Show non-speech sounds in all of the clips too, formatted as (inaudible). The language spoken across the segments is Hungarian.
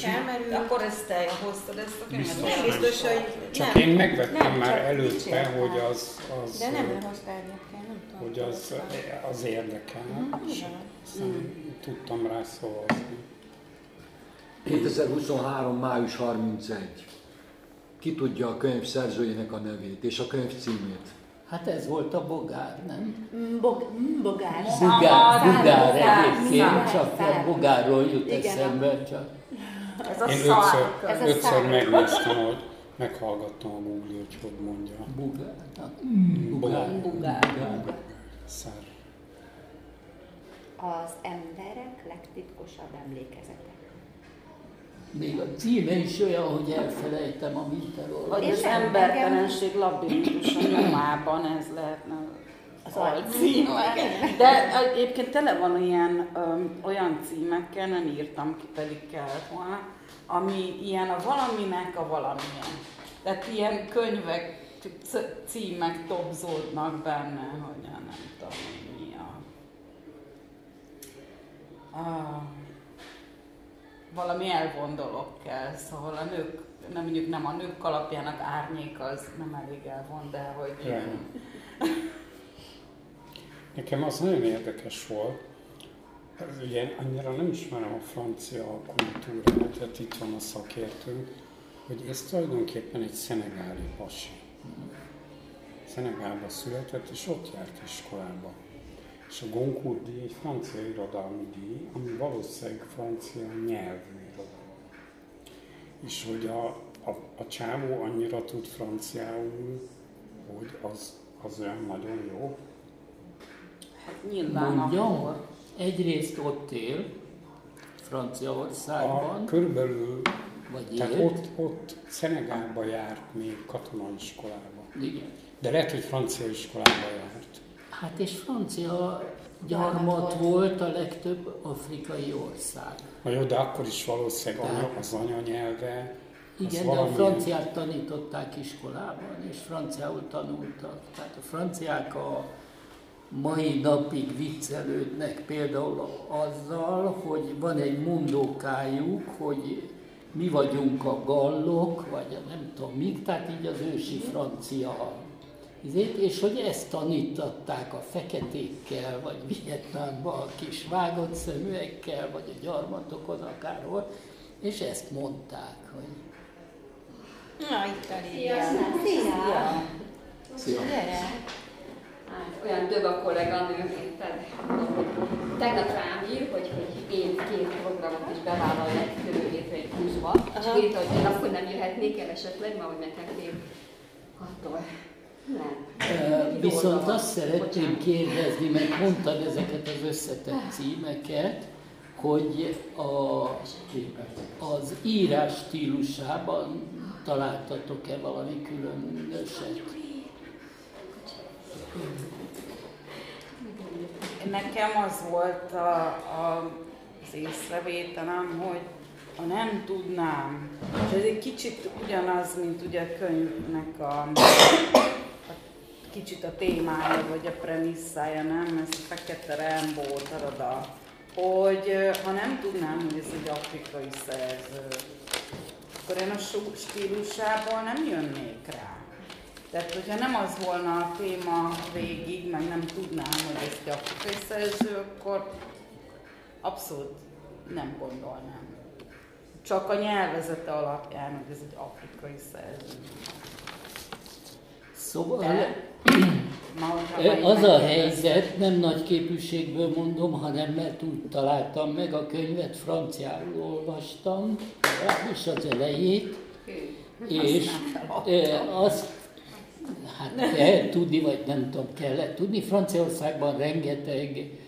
felmerül. Akkor ezt te hoztad ezt a könyvet? Biztos. Nem biztos, hogy Csak nem. én megvettem Nem, már előtte, hogy az, az, De nem lehoztál egyébként, nem tudom. hogy az, az érdekel, Mhm, és aztán tudtam rá szavazni. 2023. május 31. Ki tudja a könyv szerzőjének a nevét és a könyv címét? Hát ez volt a bogár, nem? Mm, Bog, mm, bogár. Bugár, bugár egyébként, csak a bogárról jut Igen, eszembe, csak Ez a Én szar. ötször, Ez a ötször megnéztem, hogy meghallgattam a Google, hogy hogy mondja. bugár. Na, Bogár. Bugár. Bugár. Szár. Az emberek legtitkosabb emlékezetek. Még a címe is olyan, hogy elfelejtem, amit elolvastam. Vagy az embertelenség labirintus a nyomában, ez lehetne az alcím. alcím. De egyébként tele van ilyen öm, olyan címekkel, nem írtam ki, pedig kellett volna, ami ilyen a valaminek a valamilyen. Tehát ilyen könyvek, címek tobzódnak benne, hogy nem tudom mi a... a valami elvondolok kell, szóval a nők, nem mondjuk nem a nők alapjának árnyék, az nem elég elvon, de hogy ilyen. (laughs) Nekem az nagyon érdekes volt, ugye annyira nem ismerem a francia kultúrát, tehát itt van a szakértőnk, hogy ez tulajdonképpen egy szenegáli pasi. Szenegálba született, és ott járt iskolába. És a Goncourt díj egy francia irodalmi díj, ami valószínűleg francia nyelvű irodalom. És hogy a, a, a csávó annyira tud franciául, hogy az, az olyan nagyon jó. Hát nyilván Mondjam, akkor. egyrészt ott él, A, Franciaországban, körülbelül, vagy tehát élt. ott, ott Szenegálba járt még katonai iskolába. Igen. De lehet, hogy francia iskolába járt. Hát és francia gyarmat volt a legtöbb afrikai ország. Na jó, de akkor is valószínűleg anya, az anyanyelve, az Igen, de a franciát tanították iskolában, és franciául tanultak. Tehát a franciák a mai napig viccelődnek például azzal, hogy van egy mondókájuk, hogy mi vagyunk a gallok, vagy a nem tudom mik, tehát így az ősi francia izét, és hogy ezt tanítatták a feketékkel, vagy Vietnámban a kis vágott szeműekkel, vagy a gyarmatokon akárhol, és ezt mondták, hogy Na, itt a Lídia. Szia! Szia! Gyere. Hát, olyan több a kolléganő, érted? Tegnap rám ír, hogy, hogy én két programot is bevállalják jövő hétre egy kurzba, és írta, hogy én akkor nem jöhetnék el esetleg, ma hogy megtették attól. Nem. Viszont azt szeretném kérdezni, mert mondtad ezeket az összetett címeket, hogy a, az írás stílusában találtatok-e valami különöset? Nekem az volt a, a, az észrevételem, hogy ha nem tudnám, és ez egy kicsit ugyanaz, mint ugye a könyvnek a, a kicsit a témája, vagy a premisszája, nem? Ez a fekete Rembo, tarada, hogy ha nem tudnám, hogy ez egy afrikai szerző, akkor én a stílusából nem jönnék rá. Tehát, hogyha nem az volna a téma végig, meg nem tudnám, hogy ez szerző, akkor abszolút nem gondolnám. Csak a nyelvezete alapján, hogy ez egy afrikai szerző. Szóval De (clears throat) majd az a helyzet, nem nagy képűségből mondom, hanem mert úgy találtam meg a könyvet, franciául olvastam, legalábbis az elejét, és azt hát kell tudni, vagy nem tudom, kellett tudni, Franciaországban rengeteg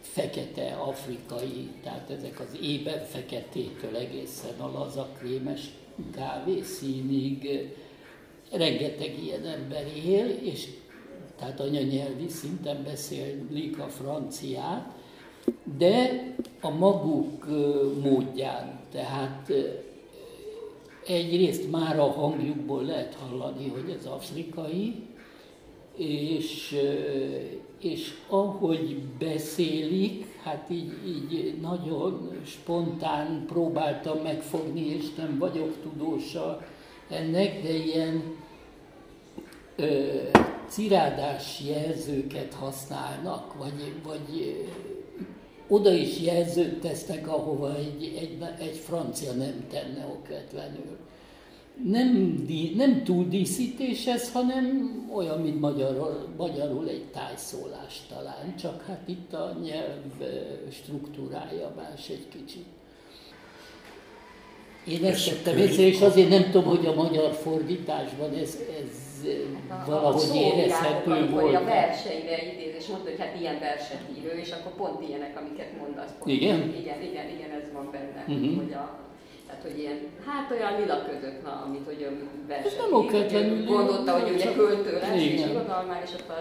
fekete afrikai, tehát ezek az ében feketétől egészen a lazakrémes kávészínig, rengeteg ilyen ember él, és tehát anyanyelvi szinten beszélik a franciát, de a maguk módján, tehát egyrészt már a hangjukból lehet hallani, hogy ez afrikai, és, és ahogy beszélik, hát így, így nagyon spontán próbáltam megfogni, és nem vagyok tudósa ennek, de ilyen ö, cirádás jelzőket használnak, vagy, vagy oda is jelzőt tesznek, ahova egy, egy, egy francia nem tenne okvetlenül. Nem, nem túl díszítés ez, hanem olyan, mint magyarul, magyarul egy tájszólás talán, csak hát itt a nyelv struktúrája más egy kicsit. Én ezt tettem észre, és azért nem tudom, hogy a magyar fordításban ez, ez valahogy érezhető volt. a verseire idéz, és mondta, hogy hát ilyen verset ír és akkor pont ilyenek, amiket mondasz. Pont. Igen? Igen, igen, igen, ez van benne. Mhm. Hogy a, tehát, hogy ilyen, hát olyan lila között, na, amit hogy a verset nem ír. okvetlenül, Gondolta, hogy ugye költő lesz, és irodalmár, és ott a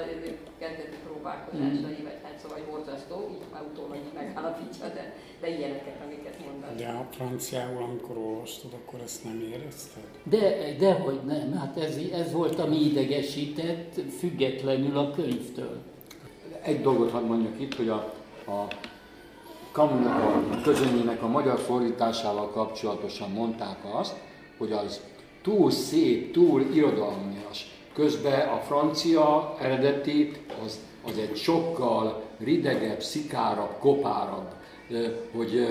kezdeti próbálkozásai, vagy hát szóval, hogy borzasztó, így már utólag is megállapítja, de, de ilyeneket, amiket mondasz. De a franciául, amikor olvastad, akkor ezt nem érezted? De, dehogy nem, hát ez, ez volt, ami idegesített, függetlenül a könyvtől. Egy dolgot hadd mondjak itt, hogy a, a Kamunak a közönyének a magyar fordításával kapcsolatosan mondták azt, hogy az túl szép, túl irodalmias. Közben a francia eredeti az, az egy sokkal ridegebb, szikárabb, kopárabb, hogy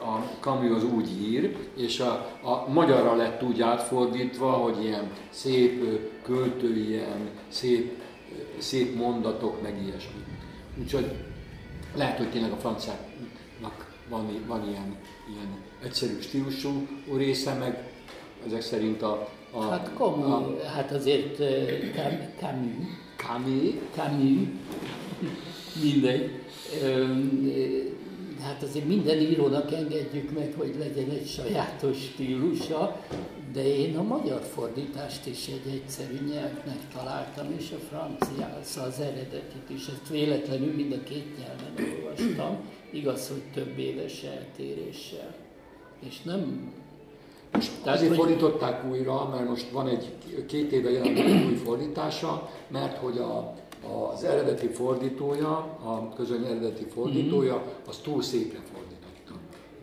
a Camus az úgy ír, és a, a magyarra lett úgy átfordítva, hogy ilyen szép ö, költői, ilyen szép, szép mondatok, meg ilyesmi. Úgyhogy lehet, hogy tényleg a franciáknak van, van ilyen, ilyen egyszerű stílusú része, meg ezek szerint a... a Hát komoly, a hát azért Cam- Camus, Camus, Camus, mindegy. Eh, Hát azért minden írónak engedjük meg, hogy legyen egy sajátos stílusa, de én a magyar fordítást is egy egyszerű nyelvnek találtam, és a francia, az eredetit is. Ezt véletlenül mind a két nyelven olvastam, igaz, hogy több éves eltéréssel. És nem... Tehát, Azért hogy- fordították újra, mert most van egy két éve jelent egy új fordítása, mert hogy a, az eredeti fordítója, a közöny eredeti fordítója, az túl szépre fordította.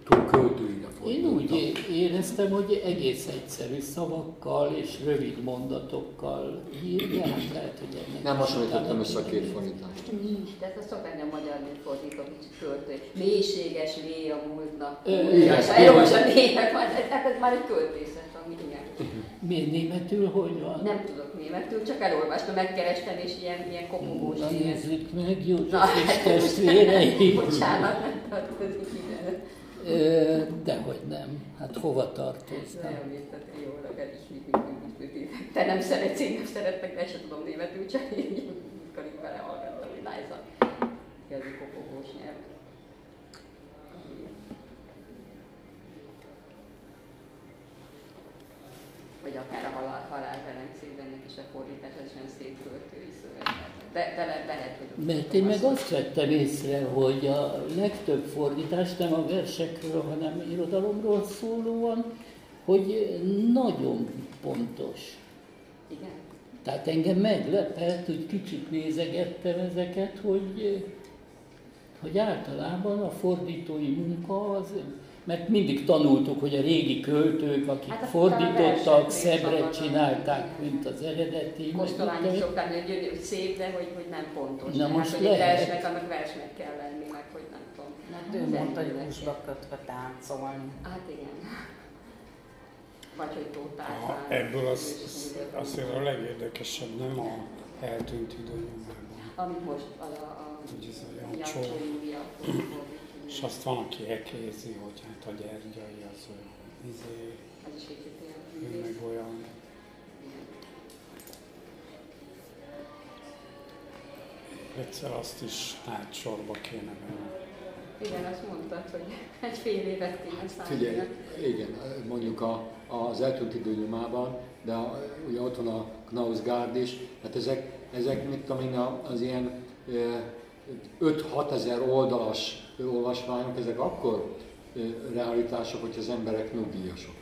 Túl költőire Én úgy éreztem, hogy egész egyszerű szavakkal és rövid mondatokkal ír, de hát lehet, hogy ennek Nem hasonlítottam össze a két fordítást. Nincs, de ez szokták nem magyarul fordítva, kicsit költő. Mélységes lé a múltnak. Igen, elolvas a majd ez, már egy költészet, ami igen. Miért németül, hogy van? Nem tudok németül, csak elolvastam, megkerestem, és ilyen, ilyen kopogós. Na nézzük meg, József Na, és hát testvérei. (laughs) Bocsánat, nem tartozik ide. Dehogy nem. Hát hova tartoztam? Nagyon értető jól, akár is mit. Te nem szeretsz, én nem szerettek, de sem tudom németül, csak (laughs) így, amikor így belehallgattam, hogy lájza. Ez a kopogós nyelv. Vagy akár a halál, halál Velencében is a fordítás, ez sem szép költői szöveg. De, de le, lehet, hogy... Mert én meg azt vettem észre, hogy a legtöbb fordítás nem a versekről, hanem irodalomról szólóan, hogy nagyon pontos. Igen? Tehát engem meglepett, hogy kicsit nézegettem ezeket, hogy, hogy általában a fordítói munka az, mert mindig tanultuk, hogy a régi költők, akik Hát hát a fordítottak, szebbre csinálták, mint az eredeti. mit- szokták, hogy szép, de hogy, hogy nem pontos. Na Tehát, most egy lehet. versnek, annak versnek kell lenni, meg hogy nem tudom. Mert ő mondta, hogy húsba kötve táncolni. Hát igen. Vagy hogy tótáltál. ebből az, azért a legérdekesebb nem a eltűnt időnyomában, Amit most a, a, a hogy ez a Jancsó Jancsó, Júlia és azt van, aki ekézi, hogy hát a gyergyai az olyan, izé, ő meg olyan. Egyszer azt is hátsorba kéne venni. Igen, azt mondtad, hogy egy fél évet kéne szállni. Figyelj, igen, mondjuk a, az eltűnt időnyomában, de a, ugye ott van a Knausgárd is, hát ezek, ezek mit tudom én, a- az ilyen ö, 5-6 ezer oldalas olvasmányok, ezek akkor realitások, hogy az emberek nyugdíjasok.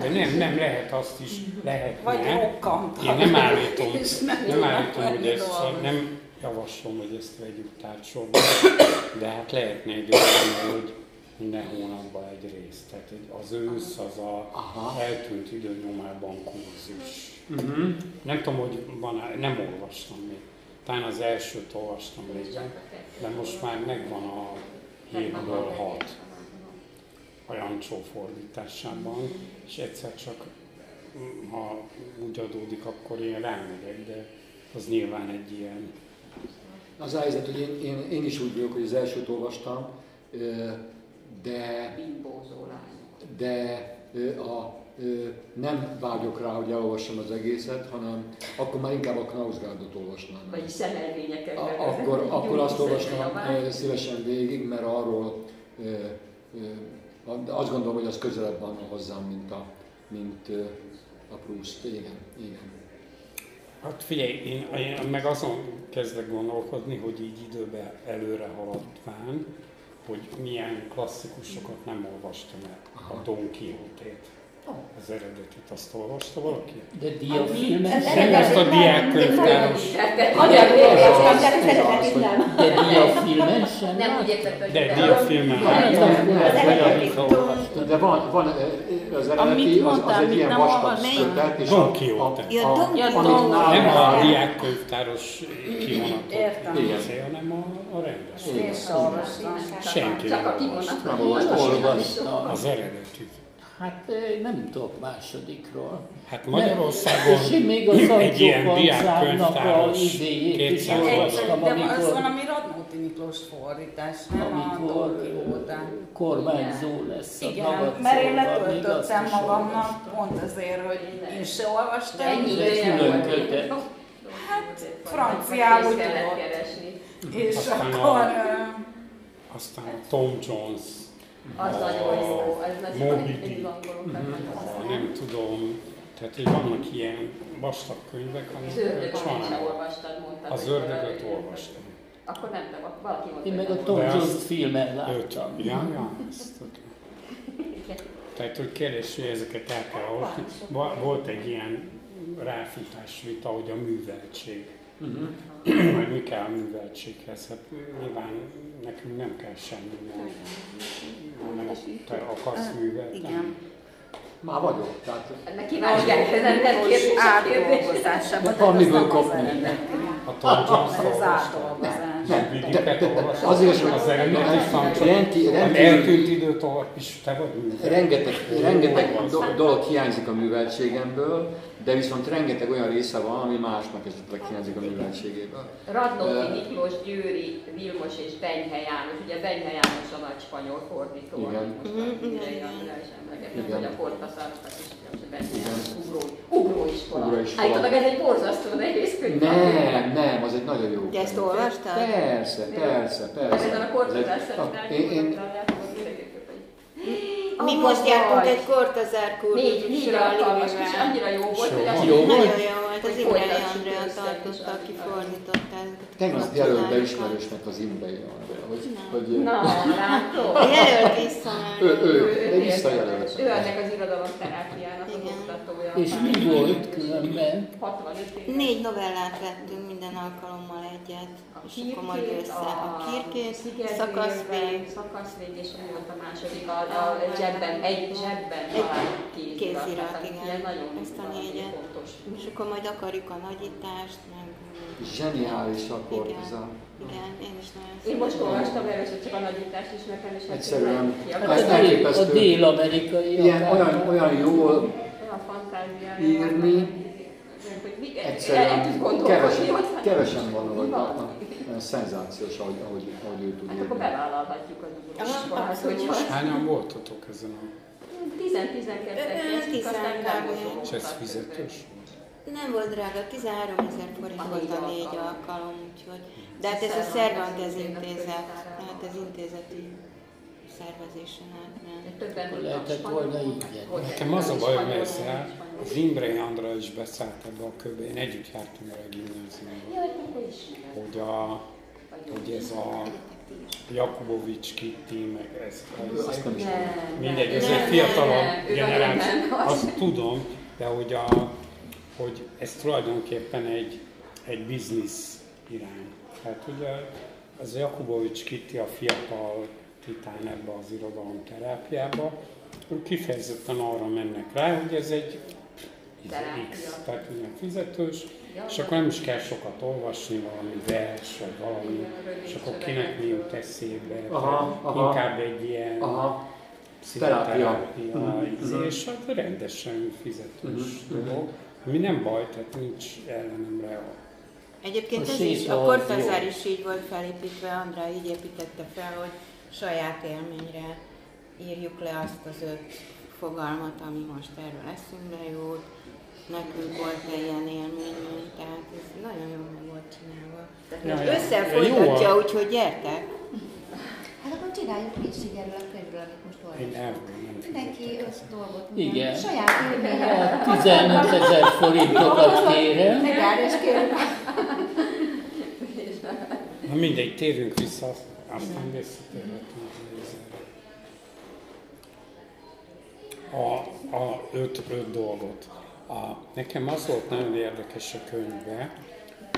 De nem, nem lehet azt is, lehet. Vagy rokkant. Én nem állítom, nem, nem állítom, hogy ezt nem javaslom, hogy ezt vegyük társorba, de hát lehetne egy olyan, hogy minden hónapban egy részt, Tehát az ősz az a Aha. eltűnt időnyomában kurzus. Uh-huh. Nem tudom, hogy van, nem olvastam még. Talán az elsőt olvastam régen, de most már megvan a 7-ből 6. Pajancsó fordításában, és egyszer csak, mm, ha úgy adódik, akkor én rámegyek, de az nyilván egy ilyen... Az a helyzet, hogy én, én, én is úgy vagyok, hogy az elsőt olvastam, de... Bimbózó De a, nem vágyok rá, hogy elolvassam az egészet, hanem akkor már inkább a Knausgárdot olvasnám. Vagy szemelvényeket. Akkor, akkor azt olvasnám szívesen végig, mert arról de azt gondolom, hogy az közelebb van hozzám, mint a, mint a Proust. Igen, igen. Hát figyelj, én, én meg azon kezdek gondolkodni, hogy így időbe előre haladván, hogy milyen klasszikusokat nem olvastam el. A Don Quixote-t. Az eredetit, azt olvasta valaki? De diafilmes Nem ezt a diákkönyvtáros. de diafilmes sem. Nem úgy értett, hogy De diafilmen Hát. De van, van az eredeti, az, az egy ilyen nem vastag kötet, és Quixote. a, Nem a diákkönyvtáros kivonatot beszél, hanem a, a rendes. Én sem olvastam. Senki Csak a nem kivonat. Nem olvastam. Olvastam. Az eredetit. Hát nem tudok másodikról. Hát. Magyarországon (laughs) És én még az egy ilyen a diákkönyvtáros idejét is 200 olvastam, De az amikor valami Radnóti Miklós fordítás, nem a Amikor- Don Quixote. kormányzó lesz a Igen, mert én letöltöttem magamnak olvastam. pont azért, hogy én se olvastam. Ennyi ideje külön volt. kötet. Hát, franciául tudott. keresni. És Aztán a- akkor... ö, Aztán a Tom Jones, Az nagyon jó, az nagyon a használom. nem tudom, tehát hogy vannak ilyen vastag könyvek, amiket mondtad. Az ördögöt olvastam. Akkor nem tudom, valaki mondta. Én meg a Tom Jones filmen Őt, láttam. ja, ja, ezt. Tehát, hogy kérdés, hogy ezeket el kell olvasni. Va- Volt egy ilyen ráfutás vita, hogy a műveltség. uh-huh. Hogy mi kell a műveltséghez? Hát nyilván nekünk nem kell semmi, mert te akarsz művelni. Igen. Már vagyok. Tehát Ennek kíváncsi kell, ez nem nem kérdés, a kérdés. átdolgozásában. Van miből kapni. A olvastam. azért is, az. Rendi- Az rendi- eltűnt időt olvas, és te vagy művelni. rengeteg, rengeteg do- dolog hiányzik a műveltségemből, de viszont rengeteg olyan része van, ami másnak esetleg hiányzik a műveltségéből. Radnóti Miklós, Győri, Vilmos és Benyhe János. Ugye Benyhe János a nagy spanyol fordító. Igen. amit most Mhm, már igen, igen. András emlegetett, Igen. hogy a Kortaszárkat is, hogy Benyhe Igen. János ugró, ugróiskola. Ugróiskola. Állítólag ez egy borzasztó nehéz könyv. Nem, nem, az egy nagyon jó. De ezt olvastad? Persze, persze, persze. Ezen a kortozás szemben én, én, Mi most jártunk egy Kortazár kurzusra a alkalmas, és Livivel. annyira jó volt, hogy Jó. azt Jó Nagyon volt? jó volt, az Hogy folytassuk Andrea tartotta, aki az- fordította ezeket tegnap jelölt be ismerősnek az Imrei Andrea, hogy, hogy Na, látod? Jelölt vissza már. ő, ő, Ő visszajelölt. Ő ennek az irodalomterápiának az Igen. oktatója. És mi volt különben? 65 éves. Négy novellát vettünk minden alkalommal egyet, és akkor majd össze a kirkét, szakaszvég, szakaszvég, és mi volt a második, a, a zsebben, egy zsebben talált kézirat. kézirat, igen. ilyen nagyon Ezt a négyet. fontos. és akkor majd akarjuk a nagyítást, meg Zseniális a igen, én is nagyon Én most olvastam először csak a nagyítást ismertem, és hát Egyszerűen. ki Hát akartam. Ez a, a dél-amerikai Ilyen, olyan, olyan jól írni, hogy mi- el- el egyszerűen tud kevesen, ott- kevesen van, hogy olyan szenzációs, ahogy, ahogy, ahogy ő tud Hát akkor bevállalhatjuk az abszolút. hogyha Hányan voltatok ezen a... 10-12-et kezdtük, aztán Tizen felmozogtunk. És ez fizetős? Nem volt drága, 13 ezer forint A volt a négy alkalom. úgyhogy... De hát ez a Cervantes intézet, hát ez intézeti szervezésen át, nem. Lehetett volna hogy Nekem az a bajom ezzel. Az Imre Andra is beszállt ebbe a köbe, én együtt jártam a gimnáziumban, Jaj, akkor ismerem. hogy, a, hogy ez a. Jakubovics Kitti, meg ez, ez, Azt nem is mindegy, ez egy fiatalabb generáció, azt tudom, de hogy, a, hogy ez tulajdonképpen egy, egy biznisz irány. Tehát ugye az Jakubovics Kitti a fiatal titán ebbe az irodalom terápiába, kifejezetten arra mennek rá, hogy ez egy. X, tehát ugye fizetős, és akkor nem is kell sokat olvasni, valami vers, vagy valami, és akkor kinek mi jut eszébe. Aha, aha. Inkább egy ilyen Aha. pszichoterápia, Mhm, izé, mhm. és hát rendesen fizetős Mhm, dolog. Ami nem baj, tehát nincs ellenemre. Egyébként A ez is, a az Kortázár jó. is így volt felépítve, Andrá így építette fel, hogy saját élményre írjuk le azt az öt fogalmat, ami most erről eszünkbe jut. Nekünk volt egy ilyen élményünk, tehát ez nagyon jól meg volt csinálva. Ja, És ja. Ősszel Ja, jó folytatja, a- úgyhogy gyertek! Hát akkor csináljuk mi is így erről a könyvről, amit most olvasunk. Mindenki öt dolgot Igen. mondjon. Saját élménye. A 15 ezer forintokat kérem. Megáll és kérünk. Na mindegy, térjünk vissza, aztán visszatérhetünk. A, a öt, öt dolgot. A, nekem az volt nagyon érdekes a könyvben,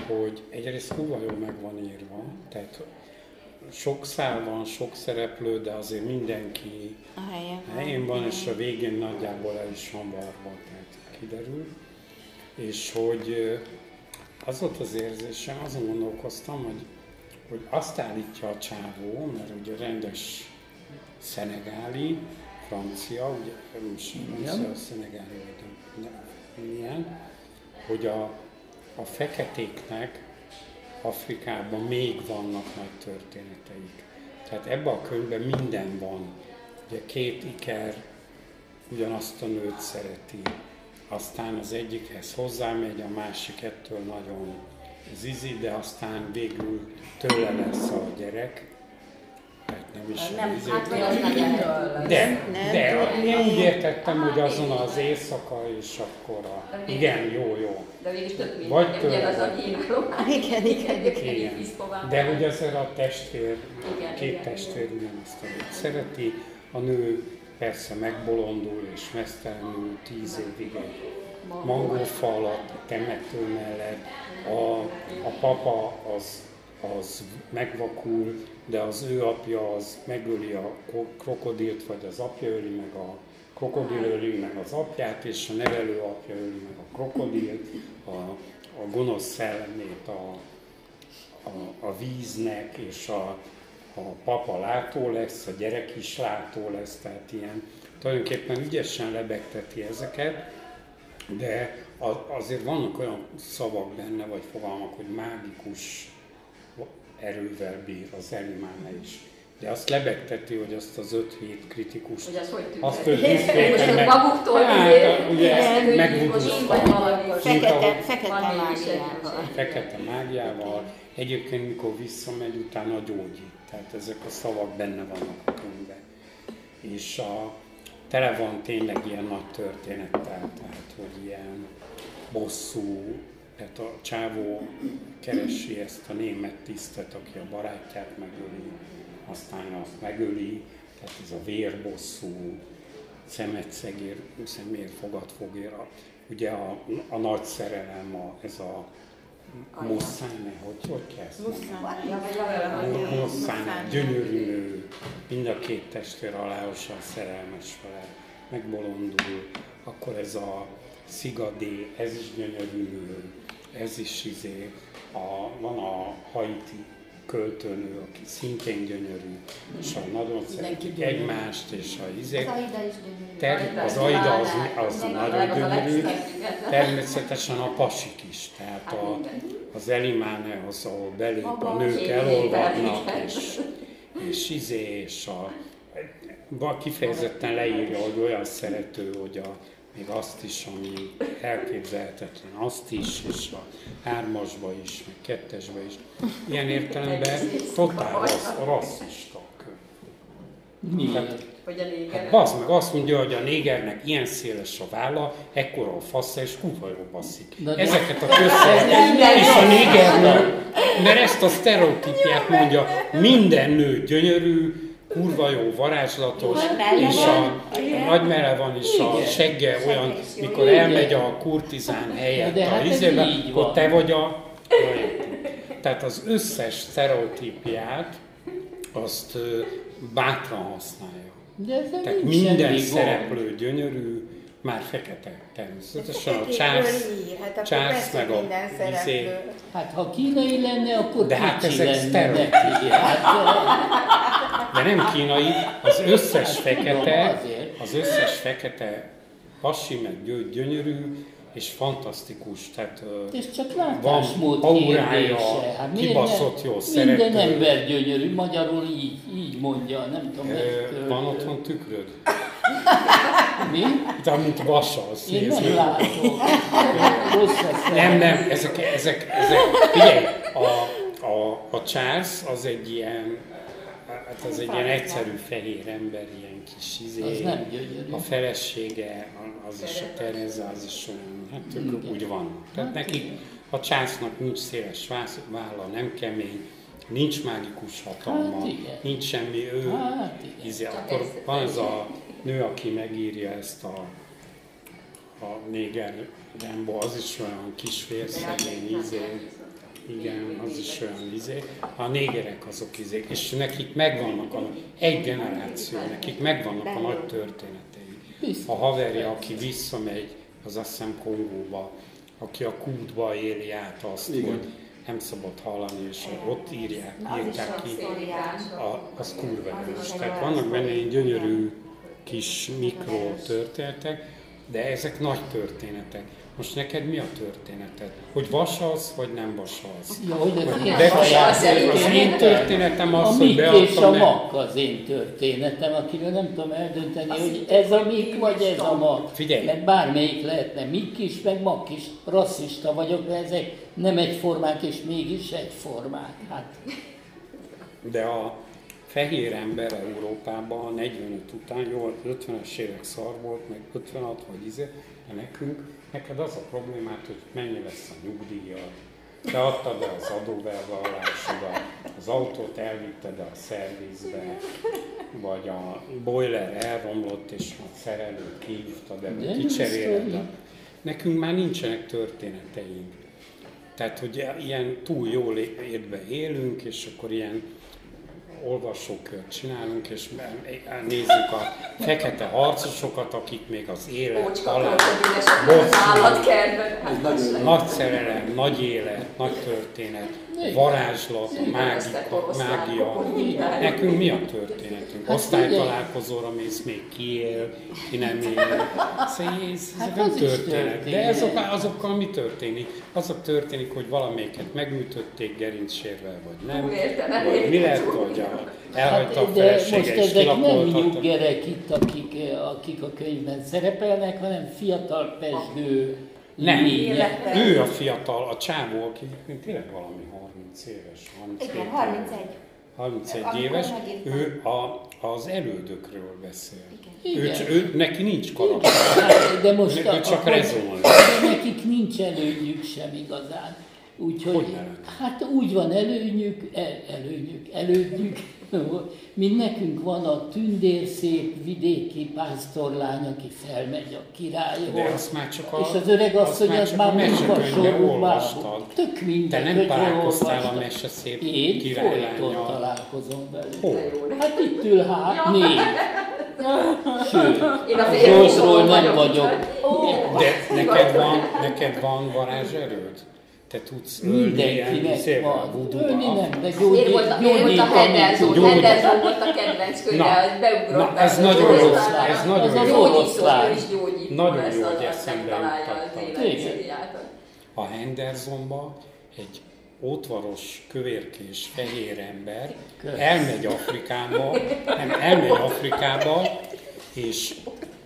hogy egyrészt kurva jól meg van írva, tehát sok szál van, sok szereplő, de azért mindenki A helyen van. helyén van, és a végén nagyjából el is van varva, tehát kiderül. És hogy az volt az érzésem, azon gondolkoztam, hogy, hogy azt állítja a csávó, mert ugye rendes szenegáli, francia, ugye most francia, szenegáli, milyen, hogy a, a feketéknek Afrikában még vannak nagy történeteik. Tehát ebben a könyvben minden van. Ugye két iker ugyanazt a nőt szereti, aztán az egyikhez hozzámegy, a másik ettől nagyon zizi, de aztán végül tőle lesz a gyerek. Tehát nem is a Nem, hát vagy az nem tőle. de, Nem de tudom. én úgy értettem, hogy azon az éjszaka, és akkor a... Igen, jó, jó. De végig tök Vagy mindegy, tőle, ugyanaz a nyilvánvaló. Igen, igen, igen. Igen. De hogy azért a testvér, Igen, két igen, testvér ugyanazt a szereti, a nő persze megbolondul és mesztelenül tíz évig egy mangófa alatt, a temető mellett, a, a papa az, az megvakul, de az ő apja az megöli a ko- krokodilt, vagy az apja öli meg a krokodil öli meg az apját, és a nevelő apja öli meg a krokodilt, a, a gonosz szellemét a, a, a víznek, és a, a papa látó lesz, a gyerek is látó lesz, tehát ilyen tulajdonképpen ügyesen lebegteti ezeket, de azért vannak olyan szavak benne, vagy fogalmak, hogy mágikus erővel bír az Elimáne is. De azt lebegteti, hogy azt az öt hét kritikus Hogy az hogy tűnt? azt ő ők meg... maguktól Hát, ugye, valami. Fekete, fekete mágiával. fekete mágiával, egyébként mikor visszamegy, utána gyógyít. Tehát ezek a szavak benne vannak a könyvben. És a, tele van tényleg ilyen nagy történettel, tehát hogy ilyen bosszú, tehát a csávó keresi ezt a német tisztet, aki a barátját megöli, aztán azt megöli, tehát ez a vérbosszú, szemetszegér, szemér, fogatfogér, a- ugye a, a nagy szerelem, a, ez a Muszáne, hogy, hogy kell ezt mondani? Muszáne, gyönyörű nő, mind a két testvér aláosan szerelmes vele, megbolondul, akkor ez a szigadé, ez is gyönyörű nő, ez is izé, a, van a haiti költőnő, aki szintén gyönyörű, és a nagyon szeretik egymást, és a izé, ter, az Aida az, az nagyon gyönyörű, természetesen a pasik is, tehát Hát a, az Elimáne az, ahol belép a nők elolvadnak, és, és izé, és a, kifejezetten leírja, hogy olyan szerető, hogy a, még azt is, ami elképzelhetetlen, azt is, és a hármasba is, meg kettesbe is. Ilyen értelemben totál rassz, rasszista a könyv. Miért? A néger. Hát bazd meg, azt mondja, hogy a négernek ilyen széles a válla, ekkora a fasza, és kurva jó basszik. De- Ezeket a közszeret, és a négernő, mert ezt a sztereotípiát mondja, minden nő gyönyörű, kurva jó, varázslatos, és a nagymere van, és a segge olyan, mikor elmegy a kurtizán helyett, De hát a ez izébe, akkor te vagy a... Tehát az összes sztereotípiát azt bátran használja. De ezzel Tehát minden szereplő gyönyörű, már fekete természetesen. A Charles, Hát akkor Charles persze meg a minden izé, szereplő. Hát ha kínai lenne, akkor De hát ezek lenne sztereotíp. neki. Hát, de nem kínai, az összes Hát, fekete, az összes fekete pasi meg gyö- gyönyörű és fantasztikus. Tehát ez csak van látásmód aurája, kérdése. Hát kibaszott jó Minden szerető. ember gyönyörű, magyarul így, így mondja, nem tudom, költő. Van otthon tükröd? Mi? De mint vasa, azt Én nem látom. Nem, nem, ezek, ezek, ezek, figyelj, a, a, a Charles az egy ilyen, hát az egy ilyen egyszerű fehér ember, ilyen kis izé. Az nem gyönyörű. A felesége, az is a Tereza, az is olyan, hát ők Igen. úgy van. Tehát Hát neki, a Charlesnak nincs széles válla, nem kemény, nincs mágikus hatalma, Hát igen. nincs semmi, ő, Hát igen. izé, akkor van az a nő, aki megírja ezt a a néger Rambo, az is olyan kis vérszegény izé, igen, az is olyan izé. A négerek azok izék, és nekik megvannak a, egy generáció, nekik megvannak a nagy történetei. A haverja, aki visszamegy, az azt hiszem Kongóba, aki a kútba éli át azt, Igen. hogy nem szabad hallani, és ott írják, írták ki, a, az kurva. Tehát vannak benne ilyen gyönyörű kis mikro történetek, de ezek nagy történetek. Most neked mi a történeted? Hogy vasalsz, vagy nem vasalsz? Ja, hogy én De saját az én történetem az, a hogy és a Mak az én történetem, akiről nem tudom eldönteni, hogy ez a Mik vagy ez a Mak. Figyelj. Mert bármelyik lehetne Mik is, meg Mak is. Rasszista vagyok, mert ezek nem egyformák, és mégis egyformák. Hát De a fehér ember Európában a 45 után, jó, 50-es évek szar volt, meg 56 vagy izé, de nekünk, neked az a problémát, hogy mennyi lesz a nyugdíjad, te adtad el az adóbevallásodat, az autót elvitted a szervizbe, vagy a boiler elromlott, és a szerelőt kihívtad, de kicseréled. Nekünk már nincsenek történeteink. Tehát, hogy ilyen túl jól életbe élünk, és akkor ilyen olvasókört csinálunk, és nézzük a fekete harcosokat, akik még az élet, nagyon jó. nagy szerelem, nagy élet, nagy történet, varázslat, mágika, mágia. Nekünk mi a történetünk? Hát Osztálytalálkozóra mész, még ki él, ki nem él. Szóval ez, ez Hát nem az történet. De történet. azokkal, azokkal mi történik? Az a történik, hogy valamelyiket megműtötték gerincsérvel, vagy nem. Vagy mi lett, hogy a, elhagyta a Hát, de most felesége és ezek nem nyuggerek itt, akik, akik a könyvben szerepelnek, hanem fiatal pesgő Nem, lények. ő a fiatal, a csávó, aki egyébként tényleg valami 30 éves, 32 Igen, 31. 31 Amikor éves, ő a, az elődökről beszél. Igen. Ő, ő, neki nincs karakter, Hát, de most ő csak akkor- rezonál. de nekik nincs előnyük sem igazán. Úgyhogy, hát úgy van előnyük, el, előnyük, elődjük, mint nekünk van a tündérszép vidéki pásztorlány, aki felmegy a De királyhoz. azt már csak a, És az öreg asszony az csak már a mesekönyvben sorúbából. olvastad. Tök Te mindegy, nem találkoztál a mese szép Én folyton királylányjal. találkozom velük. Hol? Hát itt ül hát négy. Sőt, a a szóló nem vagyok, vagyok. De neked van, neked van varázserőd? Te tudsz Mindenkinek van. Ölni nem, de Miért gyógyít, volt a, miért volt a Henderson? Henderson volt a kedvenc könyve, Na, hogy beugrott. na, ez nagyon az jó, oroszlán. ez nagyon az jó. Az gyógyító, is gyógyító Nagyon lesz, jó, az hogy eszembe jutottam. az a Hendersonba egy ótvaros, kövérkés, fehér ember elmegy Afrikába, nem, elmegy Afrikába, és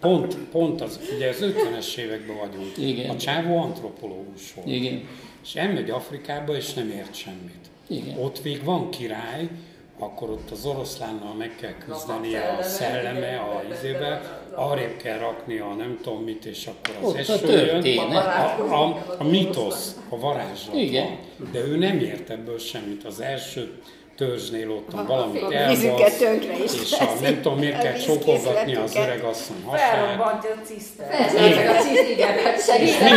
pont, pont az, ugye az 50-es években vagyunk, Igen. a csávó antropológus volt, Igen. És elmegy Afrikába, és nem ért semmit. Igen. Ott még van király, akkor ott az oroszlánnal meg kell küzdenie a szelleme, a izébe, arrébb kell rakni a nem tudom mit, és akkor az Ott a eső jön. történet. A, a, a mitosz, a varázslat Igen. van. De ő nem ért ebből semmit. Az első törzsnél ott A- valamit elbasz, tönkre is és a, nem tudom miért kell csókolgatni az öreg asszony hasát. Felrobbantja a cisztert. Persze, meg a cíz, igen, hát segíteni.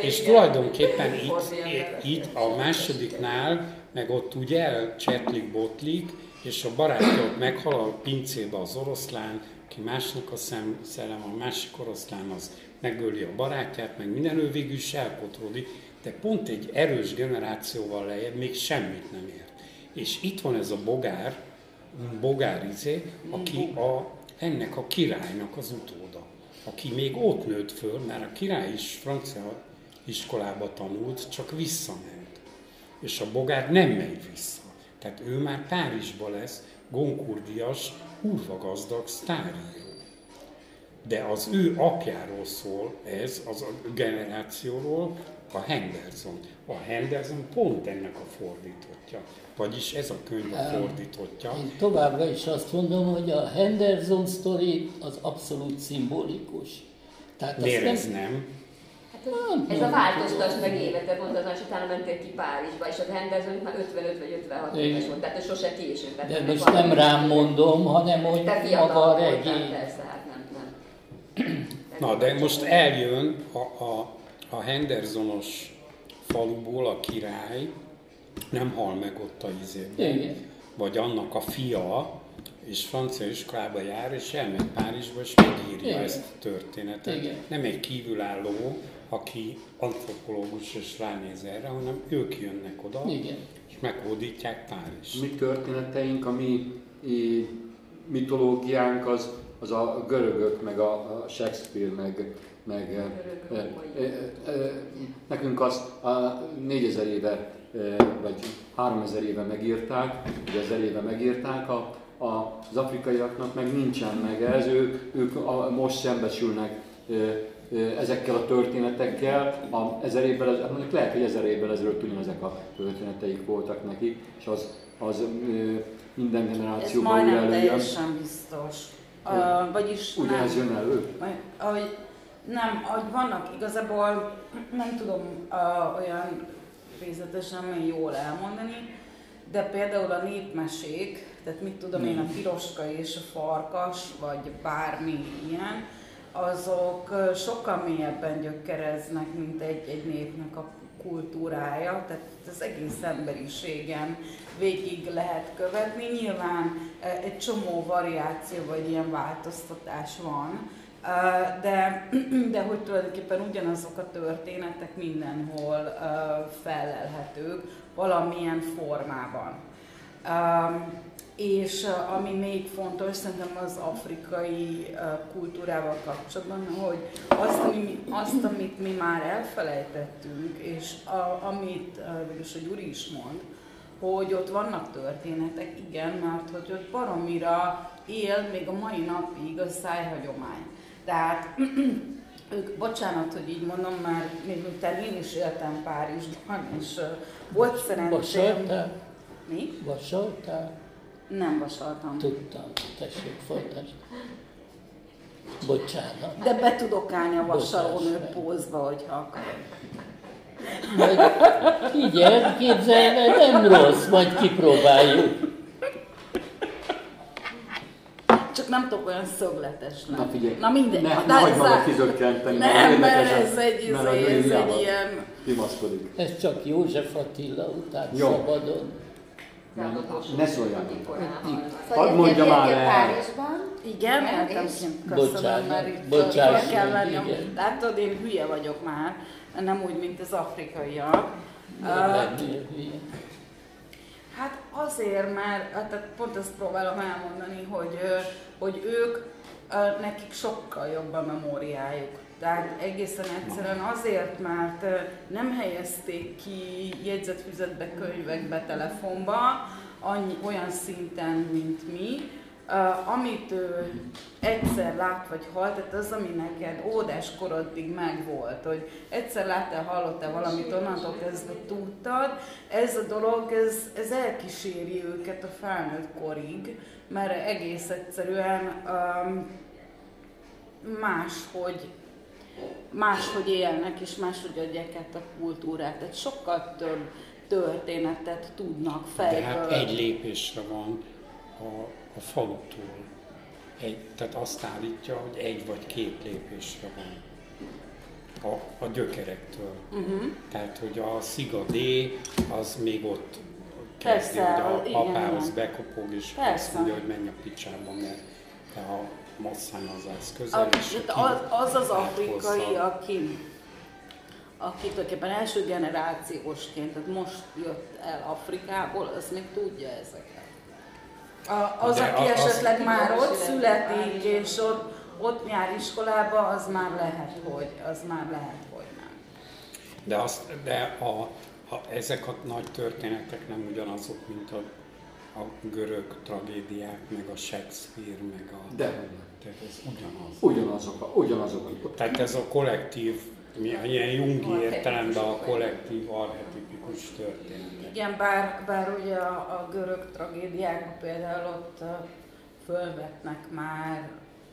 És tulajdonképpen itt, itt a másodiknál, meg ott úgy elcsetlik, botlik, és a barátja ott meghal a pincébe az oroszlán, ki másnak a szem, szellem, a másik oroszlán az megöli a barátját, meg minden ő végül is elkotródik, de pont egy erős generációval lejjebb még semmit nem ért. És itt van ez a bogár, bogár izé, aki a, ennek a királynak az utóda, aki még ott nőtt föl, mert a király is francia iskolába tanult, csak visszament. És a bogár nem megy vissza. Tehát ő már Párizsba lesz Goncourt-díjas, kurva gazdag sztáríró. De az ő apjáról szól ez, az a generációról, a Henderson. A Henderson pont ennek a fordítottja. Vagyis ez a könyv a fordítottja. Én továbbra is azt mondom, hogy a Henderson sztori az abszolút szimbolikus. Tehát Miért ez nem? Nem, Ez nem a változtas meg évete, azon, és utána mentél ki Párizsba, és az Henderson már 55 vagy 56 éves Igen. volt, tehát ő sose késő. De most nem rám mondom, hanem hogy Te maga a regény. persze, hát nem, nem. Na, de most eljön a, a, a Hendersonos faluból a király, nem hal meg ott a izében, Igen. vagy annak a fia, és francia iskolába jár, és elmegy Párizsba, és megírja Igen. ezt a történetet. Igen. Nem egy kívülálló, aki antropológus és ránéz erre, hanem ők jönnek oda, Igen. és meghódítják Párizs. Mi történeteink, a mi mitológiánk az, az a görögök, meg a Shakespeare, meg, meg e, e, e, e, nekünk azt a 4000 éve, e, vagy 3000 éve megírták, vagy 1000 éve megírták, a, a, az afrikaiaknak meg nincsen meg ez, ők, ők a, most szembesülnek ezekkel a történetekkel, a ezer évvel, ez- mondjuk lehet, hogy ezer évvel ezelőtt ugyanezek a történeteik voltak nekik, és az, az minden Ez generációban újra majdnem előjön. teljesen biztos. Uh, vagyis Ugyanez nem. jön elő? Ahogy, nem, ahogy vannak igazából, nem tudom uh, olyan részletesen még jól elmondani, de például a népmesék, tehát mit tudom én, a piroska és a farkas, vagy bármi ilyen, azok sokkal mélyebben gyökereznek, mint egy, egy népnek a kultúrája, tehát az egész emberiségen végig lehet követni. Nyilván egy csomó variáció vagy ilyen változtatás van, de, (clears throat) de hogy tulajdonképpen ugyanazok a történetek mindenhol felelhetők valamilyen formában. És ami még fontos, szerintem az afrikai kultúrával kapcsolatban, hogy azt, ami, azt, amit mi már elfelejtettünk, és a, amit végülis a Gyuri is mond, hogy ott vannak történetek, igen, mert hogy ott baromira él még a mai napig a szájhagyomány. Tehát (clears throat) ők, bocsánat, hogy így mondom, mert még miután én is éltem Párizsban, és uh, volt szerencsém... Vasaltál? Mi? Vasaltál? Nem vasaltam. Tudtam. Tessék, folytasd. Bocsánat. De be tudok állni a vasalónő pózba, hogyha akarod. Majd így elképzelve, nem rossz, majd kipróbáljuk. Csak nem tudok olyan szögletes lenni. Na figyelj, Na mindegy. ne, De ne hagyd ez magad kizökkenteni, Nem, mert ez egy, mert ez, a egy, ez egy ilyen... Kimaszkodik. Ez csak József Attila után Jó. szabadon. Ne szóljál. Szóval Hadd mondja már el. Párizsban, Igen, és- köszönöm, Bocsánat, mert itt bocsáss fel kell igen. Látod, én hülye vagyok már, nem úgy, mint az afrikaiak. Nem Uh. Hát azért, mert hát tehát pont ezt próbálom elmondani, hogy, hogy ők, nekik sokkal jobb a memóriájuk. Tehát egészen egyszerűen azért, mert nem helyezték ki jegyzetfüzetbe, könyvekbe, telefonba, annyi, olyan szinten, mint mi, Uh, amit ő egyszer lát vagy hall, tehát az, ami neked ódás korodig megvolt, hogy egyszer láttál, hallottál valamit, onnantól kezdve tudtad, ez a dolog, ez, ez elkíséri őket a felnőtt korig, mert egész egyszerűen um, máshogy máshogy élnek, és máshogy adják át a kultúrát. Tehát sokkal több történetet tudnak fejből. De hát egy lépésre van a, a falutól. Egy, tehát azt állítja, hogy egy vagy két lépésre van a, a gyökerektől. Uh-huh. Tehát, hogy a szigadé az még ott kezdi, Persze, hogy a apához igen. bekopog, és Persze. azt mondja, hogy menj a picsába, mert te a masszán az az A, és az, az az áthozza. afrikai, aki, aki tulajdonképpen első generációsként, tehát most jött el Afrikából, az még tudja ezeket. A, az, De aki a- az- esetleg már ott születik, és ott, ott jár iskolába, az már lehet, hogy, az már lehet, hogy nem. De, azt, de a, a, ezek a nagy történetek nem ugyanazok, mint a, a görög tragédiák, meg a Shakespeare, meg a... De. Tehát ez ugyanaz. Ugyanazok, a- ugyanazok. a- Tehát ez a kollektív, mi- ilyen jungi értelemben a kollektív archetipikus történetek. Igen, bár, bár ugye a, a görög tragédiákban például ott fölvetnek már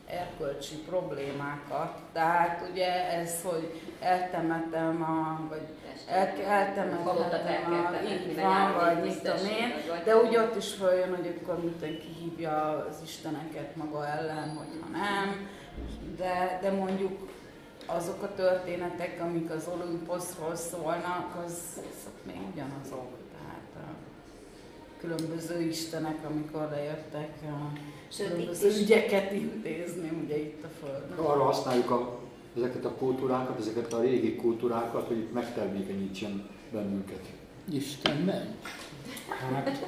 erkölcsi problémákat. Tehát ugye ez, hogy eltemetem a, vagy el, eltemetem a, így van, vagy mit tudom én, de úgy ott is följön, hogy akkor mit kihívja az isteneket maga ellen, hogyha nem. De, de mondjuk azok a történetek, amik az Olympusról szólnak, az, azok még ugyanazok. Tehát a különböző istenek, amikor lejöttek a különböző is- ügyeket intézni, ugye itt a Földön. Arra használjuk a, ezeket a kultúrákat, ezeket a régi kultúrákat, hogy itt megtermékenyítsen bennünket. Isten ment. Hát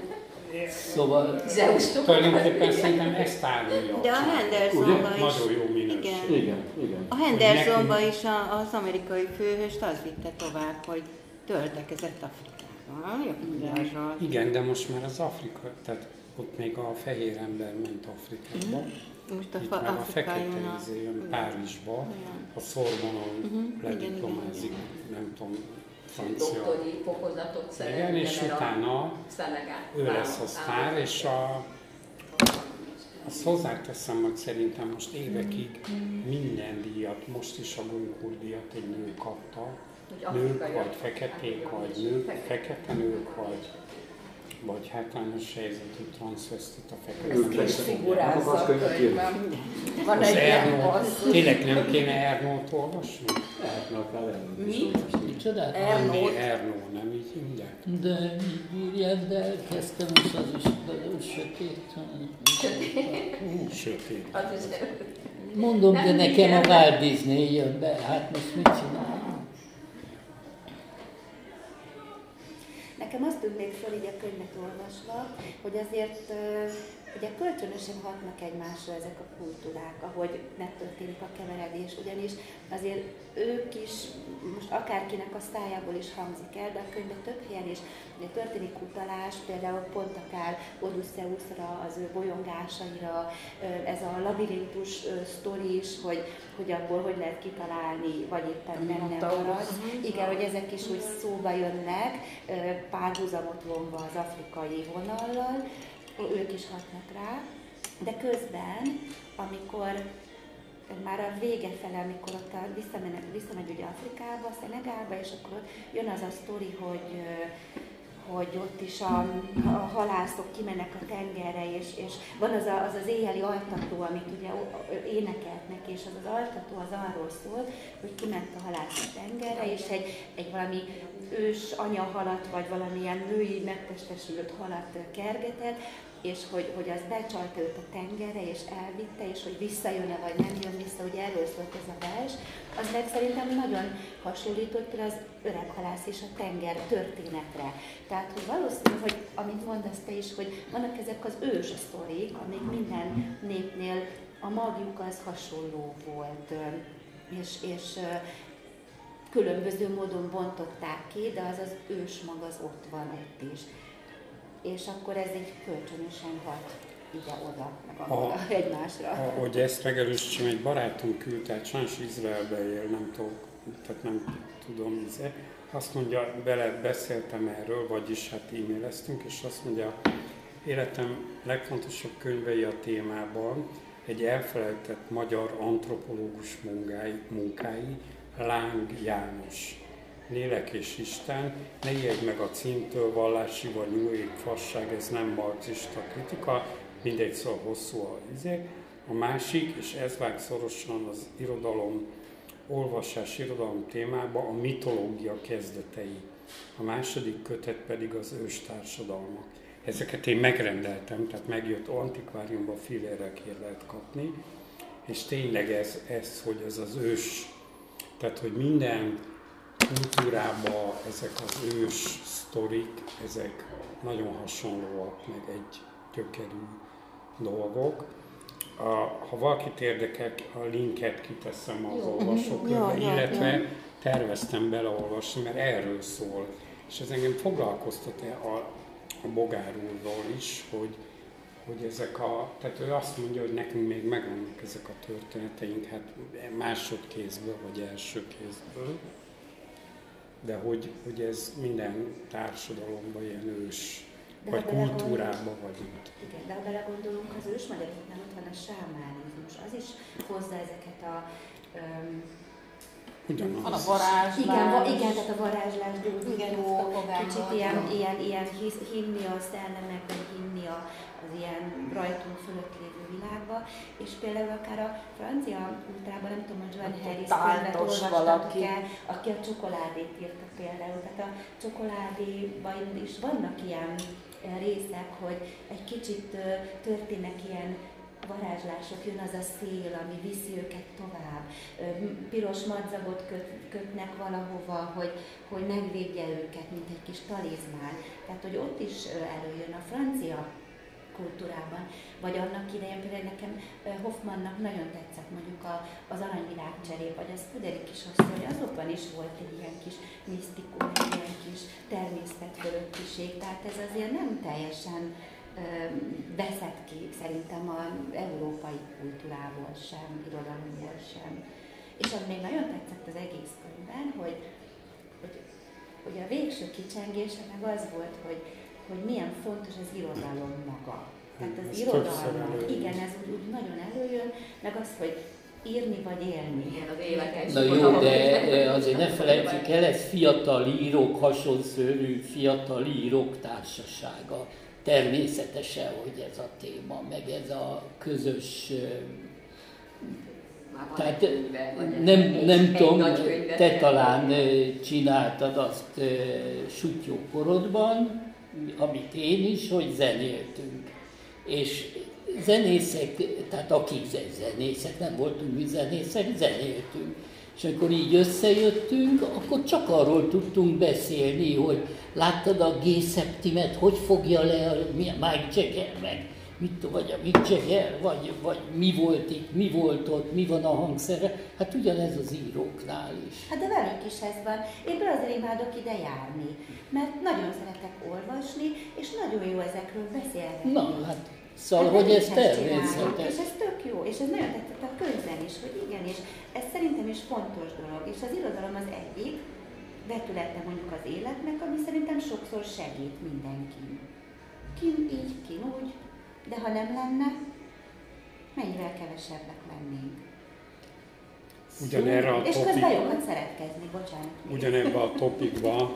Szóval Zeus tulajdonképpen szerintem ezt árulja. De a Hendersonban is, Nagyon jó minőség. igen. Igen, igen. A Hendersonban is a, az amerikai főhőst az vitte tovább, hogy töltekezett Afrikában, Japánról. Igen, de most már az Afrika, tehát ott még a fehér ember ment Afrikába, Most a itt fa- már a fekete izé jön Igen. Párizsba, Igen. a Szorbonon Mhm, lediplomázik, igen, nem tudom, francia. doktori fokozatot szerez. Igen, és utána ő lesz a sztár, és a, azt hozzáteszem, hogy szerintem most évekig minden díjat, most is a Goncourt díjat egy nő kapta, nők vagy feketék, vagy nők, fekete. nők, vagy, vagy hátrányos helyzetű transzvesztit a fekete Ők nők. lesznek. Figurázza Nem akarsz a könyvet könyvben. Van egy ilyen tényleg nem kéne Ernót olvasni? Lehetne akár elmenni. Mit? Micsodát? Ernó. Ernó, nem így hívják? De így írják, de elkezdtem, és az is sötét. Hú. Sötét. Az is Mondom, de Nem nekem a. Walt Disney jön be, hát most mit csináljunk? Nekem azt tűnt még föl így a könyvet olvasva, hogy azért ugye kölcsönösen hatnak egymásra ezek a kultúrák, ahogy megtörténik a keveredés, ugyanis azért ők is, most akárkinek a szájából is hangzik el, de a könyvben több helyen is ugye történik utalás, például pont akár Odysseusra, az ő bolyongásaira, ez a labirintus sztori is, hogy, hogy abból hogy lehet kitalálni, vagy éppen benne Minotaurus. marad. Igen, hogy ezek is úgy szóba jönnek, párhuzamot vonva az afrikai vonallal, ők is hatnak rá, de közben, amikor már a vége fele, amikor ott a, visszamegy, visszamegy ugye Afrikába, Szenegálba, és akkor ott jön az a sztori, hogy hogy ott is a, a halászok kimennek a tengerre, és, és van az, a, az az éjjeli altató, amit ugye énekeltnek, és az az altató az arról szól, hogy kiment a halász a tengerre, és egy, egy valami ős anyahalat, vagy valamilyen női megtestesült halat kergetett, és hogy, hogy az becsalta őt a tengerre, és elvitte, és hogy visszajön-e, vagy nem jön vissza, ugye erről szólt ez a vers, az meg szerintem nagyon hasonlított az öreg halász és a tenger történetre. Tehát, hogy valószínű, hogy amit mondasz te is, hogy vannak ezek az ős sztorik, amik minden népnél a magjuk az hasonló volt, és, és különböző módon bontották ki, de az az ős mag az ott van ott is. És akkor ez így kölcsönösen hat. ide-oda, meg A- (laughs) egymásra. Ahogy ezt megerősítsem, egy barátom küldte, hát sajnos Izraelbe él, nem tudok, tehát nem tudom, izé. azt mondja, bele beszéltem erről, vagyis hát e-maileztünk, és azt mondja, életem legfontosabb könyvei a témában, egy elfelejtett magyar antropológus munkái, munkái Láng János. Lélek és Isten, ne ijedj meg a címtől, vallási vagy Age fasság, ez nem marxista kritika, mindegy szó hosszú a izé. A másik, és ez vág szorosan az irodalom, olvasás irodalom témába, a mitológia kezdetei. A második kötet pedig az őstársadalmak. Ezeket én megrendeltem, tehát megjött antikváriumban fillérekért lehet kapni, és tényleg ez, ez, hogy ez az ős, tehát hogy minden kultúrában ezek az ős sztorik, ezek nagyon hasonlóak, meg egy gyökerű dolgok. A, ha valakit érdekel, a linket kiteszem az olvasókörbe, illetve jó. terveztem beleolvasni, mert erről szól. És ez engem foglalkoztat a, a Bogár úrról is, hogy, hogy ezek a, tehát ő azt mondja, hogy nekünk még megvannak ezek a történeteink, hát másodkézből vagy első kézből, de hogy, hogy ez minden társadalomban ilyen ős, De vagy kultúrában vagy itt. Igen, de ha belegondolunk, az ősmagyaroknál ott van a sámánizmus, az is hozza ezeket a öm, Ugyanaz. Van a varázslás. Igen, va, igen, tehát a varázslás, Igen, gyógyító, kicsit ilyen, ilyen, ilyen hisz, hinni a szellemekben, hinni a, az ilyen rajtunk fölött lévő világba, és például akár a francia ultrában, nem tudom, hogy Ott Harris könyvet olvastak valaki. el, aki a csokoládét írta például, tehát a csokoládéban is vannak ilyen részek, hogy egy kicsit történnek ilyen varázslások, jön az a szél, ami viszi őket tovább. Piros madzagot köt, kötnek valahova, hogy, hogy megvédje őket, mint egy kis talizmán. Tehát, hogy ott is előjön a francia kultúrában, vagy annak idején például nekem Hoffmannak nagyon tetszett mondjuk a, az aranyvilág cserép, vagy az azt hogy azokban is volt egy ilyen kis misztikum, egy ilyen kis természet fölöttiség, tehát ez azért nem teljesen veszett ki szerintem az európai kultúrából sem, irodalomból sem. És ami még nagyon tetszett az egész könyvben, hogy, hogy, hogy a végső kicsengése meg az volt, hogy, hogy milyen fontos az irodalom maga. Tehát az Ez irodalom, igen, ez úgy, úgy nagyon előjön, meg az, hogy írni vagy élni. Igen, az életes. Na jó, de azért ne felejtsük el, ez fiatal írók, hasonszörű fiatal írók társasága. Természetesen, hogy ez a téma, meg ez a közös eh, Tehát könyve, nem, egy- nem egy tudom, te talán csináltad azt ö, sutyó korodban, amit én is, hogy zenéltünk. És zenészek, tehát akik ze- zenészek, nem voltunk mi zenészek, zenéltünk. És amikor így összejöttünk, akkor csak arról tudtunk beszélni, hogy láttad a G-szeptimet, hogy fogja le a mi- Mike Jagger meg, mit vagy Mick Jagger, vagy, vagy mi volt itt, mi volt ott, mi van a hangszere. Hát ugyanez az íróknál is. Hát de velünk is ez van. Én azért imádok ide járni, mert nagyon szeretek olvasni, és nagyon jó ezekről beszélgetni. Na, hát szóval, Hát hogy ez természetes. És ez tök jó, és ez nagyon tetszett a könyvben is, hogy igen, és ez szerintem is fontos dolog. És az irodalom az egyik vetülete mondjuk az életnek, ami szerintem sokszor segít mindenkin. Kin így, kin úgy, de ha nem lenne, mennyivel kevesebbek lennénk. Ugyanerre a és közben topik, jókat szeretkezni, bocsánat. ugyanebben a topikban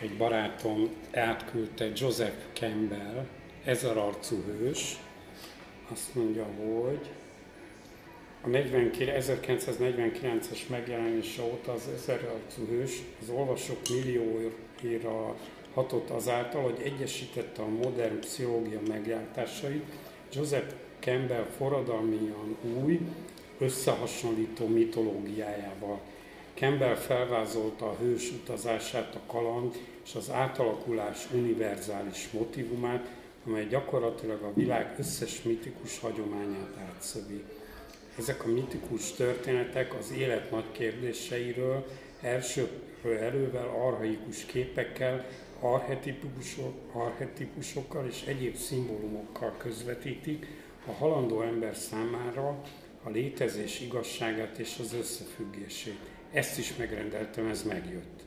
egy barátom átküldte Joseph Campbell, ezer arcú hős, azt mondja, hogy a 49 1949-es megjelenése óta az ezer arcú hős az olvasók millióira hatott azáltal, hogy egyesítette a modern pszichológia meglátásait, Joseph Campbell forradalmian új, összehasonlító mitológiájával. Campbell felvázolta a hős utazását, a kaland és az átalakulás univerzális motivumát, amely gyakorlatilag a világ összes mitikus hagyományát átszövi. Ezek a mitikus történetek az élet nagy kérdéseiről, elsőről elővel arhaikus képekkel, arhetipusok, arhetipusokkal és egyéb szimbólumokkal közvetítik a halandó ember számára a létezés igazságát és az összefüggését. Ezt is megrendeltem, ez megjött.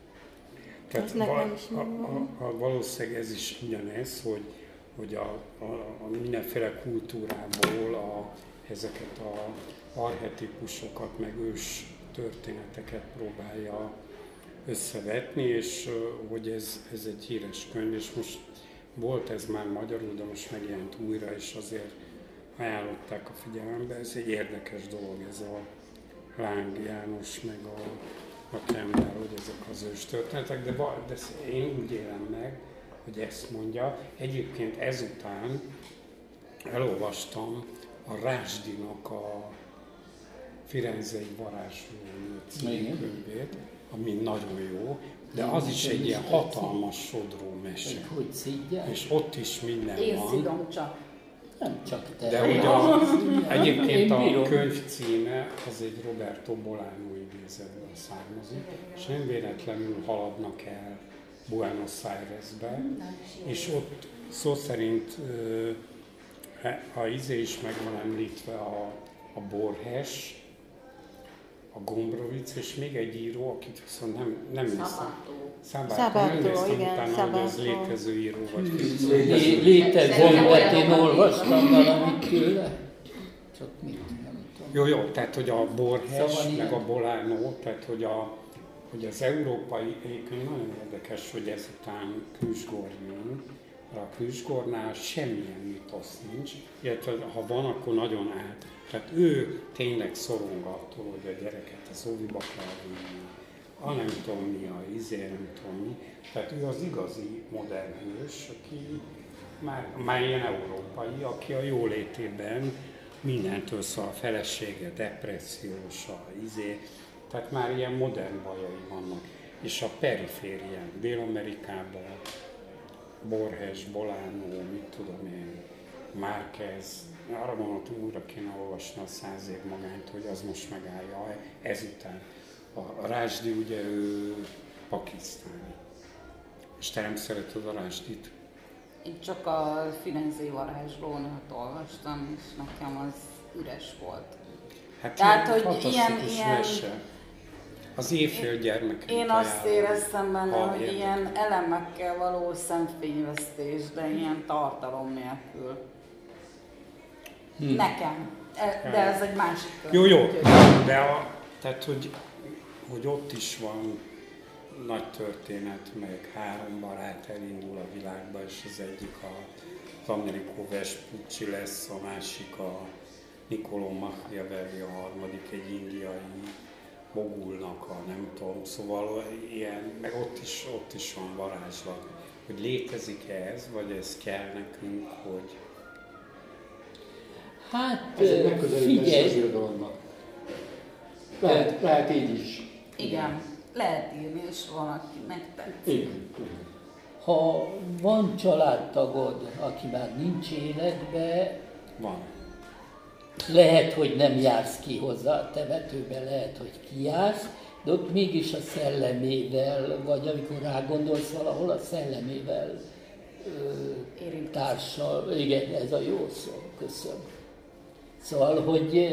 Tehát val- is a, a, a, valószínűleg ez is ugyanez, hogy, hogy a, a, a mindenféle kultúrából a, ezeket a arhetipusokat, meg ős történeteket próbálja összevetni, és hogy ez, ez egy híres könyv, és most volt ez már magyarul, de most megjelent újra, és azért ajánlották a figyelembe. Ez egy érdekes dolog, ez a Láng János, meg a, a Kemner, hogy ezek az ős történetek, de, de én úgy élem meg, hogy ezt mondja. Egyébként ezután elolvastam a Rásdinak a Firenzei varázsló című könyvét, ami nagyon jó, de az is egy ilyen hatalmas sodró mese. Hogy hogy szídják? És ott is minden Én van. szidom csak. Nem csak te. De hogy a, egyébként Én a bírom. könyv címe az egy Roberto Bolano idézetből származik, és nem véletlenül haladnak el Buenos Airesbe, és ott szó szerint a izé is meg van említve a, a Borges, a Gombrovic, és még egy író, akit viszont nem, nem néztem. Szabátó. Nem Szabátó, néztem igen, utána, hogy az Szabátó. létező író vagy Lé- Létező, mert én olvastam valamit tőle. Csak mit, nem tudom. Jó, jó, tehát hogy a Borges, Szóval meg a Bolano, tehát hogy, a, hogy az európai, egyébként nagyon érdekes, hogy ezután Kősgor jön, a Kősgornál semmilyen mitosz nincs, illetve ha van, akkor nagyon át. Tehát ő tényleg szorong attól, hogy a gyereket az óviba kell vinni, a izé, nem tudom mi. Tehát ő az igazi modern hős, aki már, már ilyen európai, aki a jólétében mindentől szól, a felesége, depressziós, a izé, tehát már ilyen modern bajai vannak. És a periférián, Dél-Amerikában, Borges, Bolano, mit tudom én, Márquez, arra gondoltam, újra kéne olvasni a száz év magányt, hogy az most megállja ezután. A, Rásdi ugye ő pakisztáni. És te nem szereted a Rásdit? Én csak a Firenzei varázslónat olvastam, és nekem az üres volt. Hát Tehát, hogy ilyen- ilyen- mese. Az évfél gyermekünk Én azt éreztem benne, hogy érdekel. ilyen elemekkel való szemfényvesztés, de ilyen tartalom nélkül. Nekem. E- De ez egy másik. Jó, jó, de a, tehát, hogy, hogy ott is van nagy történet, meg három barát elindul a világba, és az egyik a, az Amerikó Vespucci lesz, a másik a Nicolò Machiavelli, a harmadik egy indiai mogulnak a nem tudom, szóval ilyen, meg ott is, ott is van varázslat. Hogy létezik ez, vagy ez kell nekünk, hogy Hát Ez egy megközelítés az irodalomnak. Lehet, lehet így is. Igen, lehet írni, és megtetszik. Igen. ha van családtagod, aki már nincs életbe, van. lehet, hogy nem jársz ki hozzá a temetőbe, lehet, hogy kijársz, de ott mégis a szellemével, vagy amikor rá gondolsz valahol, a szellemével ö, társal, igen, ez a jó szó, köszönöm. Szóval, hogy ö,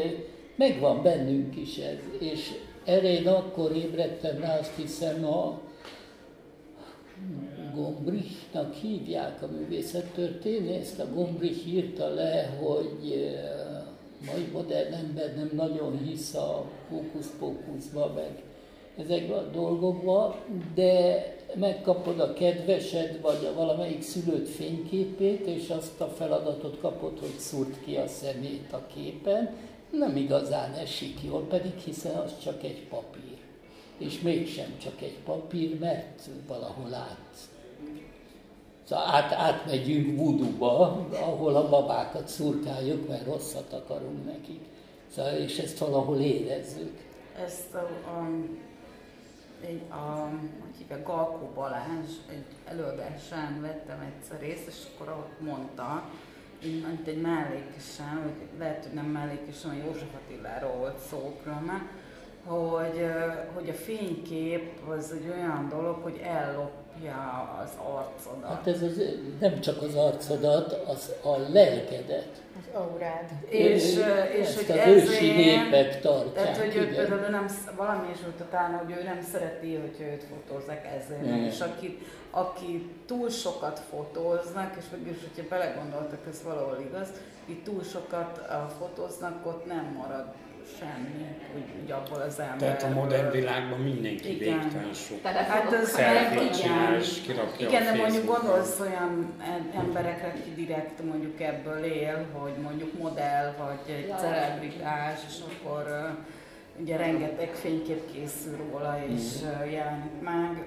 megvan bennünk is ez, és erre én akkor ébredtem rá, azt hiszem a Gombrichnak hívják a művészettörténészt, a Gombrich írta le, hogy eh, mai modern ember nem nagyon hisz a hókusz-pókuszba, meg ezekben a dolgokban, de megkapod a kedvesed, vagy a valamelyik szülőt fényképét, és azt a feladatot kapod, hogy szúrt ki a szemét a képen, nem igazán esik jól, pedig hiszen az csak egy papír. És mégsem csak egy papír, mert valahol át Szóval át, átmegyünk vuduba, ahol a babákat szurkáljuk, mert rosszat akarunk nekik. Szóval, és ezt valahol érezzük. Ezt a, a, egy, a, hogy hívják, Galkó Balázs egy előadásán vettem egyszer részt, és akkor ott mondta, mint egy mellékesen, vagy lehet, hogy nem mellékesen, hogy József Attiláról volt szó különben, hogy hogy a fénykép az egy olyan dolog, hogy ellopja az arcodat. Hát ez az, nem csak az arcodat, az a lelkedet. Aurád. És, és Ezt hogy az ősi ezért- népek tartják. Tehát, hogy ő például nem, valami is volt utána, hogy ő nem szereti, hogyha őt fotózzák. Igen. És aki, aki túl sokat fotóznak, és mégis, hogyha belegondoltak, ez valahol igaz, itt túl sokat uh, fotóznak, ott nem marad semmi, úgy, úgy abból az ember. Tehát a modern világban mindenki Igen. végtelen sok. Tehát Hát ez igen. csinál, és kirakja Igen, de mondjuk gondolsz olyan em- emberekre, aki direkt mondjuk ebből él, hogy mondjuk modell vagy egy Ja. celebritás, és akkor ugye rengeteg fénykép készül róla, és ö, jelenik meg.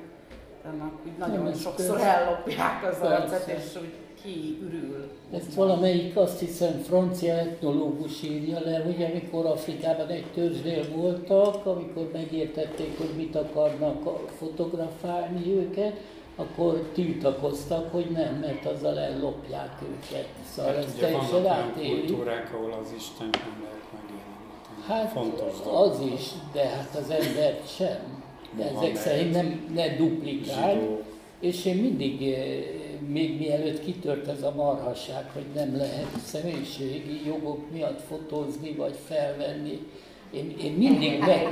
Annak úgy nagyon sokszor ellopják az arcát, és úgy kiürül. Ezt valamelyik, azt hiszem, francia etnológus írja le, hogy amikor Afrikában egy törzsnél voltak, amikor megértették, hogy mit akarnak fotografálni őket, akkor tiltakoztak, hogy nem, mert azzal ellopják őket. Szóval Hát ez ugye teljesen átéli. kultúrák, ahol az Isten nem lehet megjeleníteni. Hát Fontos dolog. az is, de hát az ember sem. De ezek szerint nem, ne duplikál. Zsidó. És én mindig, eh, még mielőtt kitört ez a marhasság, hogy nem lehet személyiségi jogok miatt fotózni vagy felvenni, én, én mindig, meg,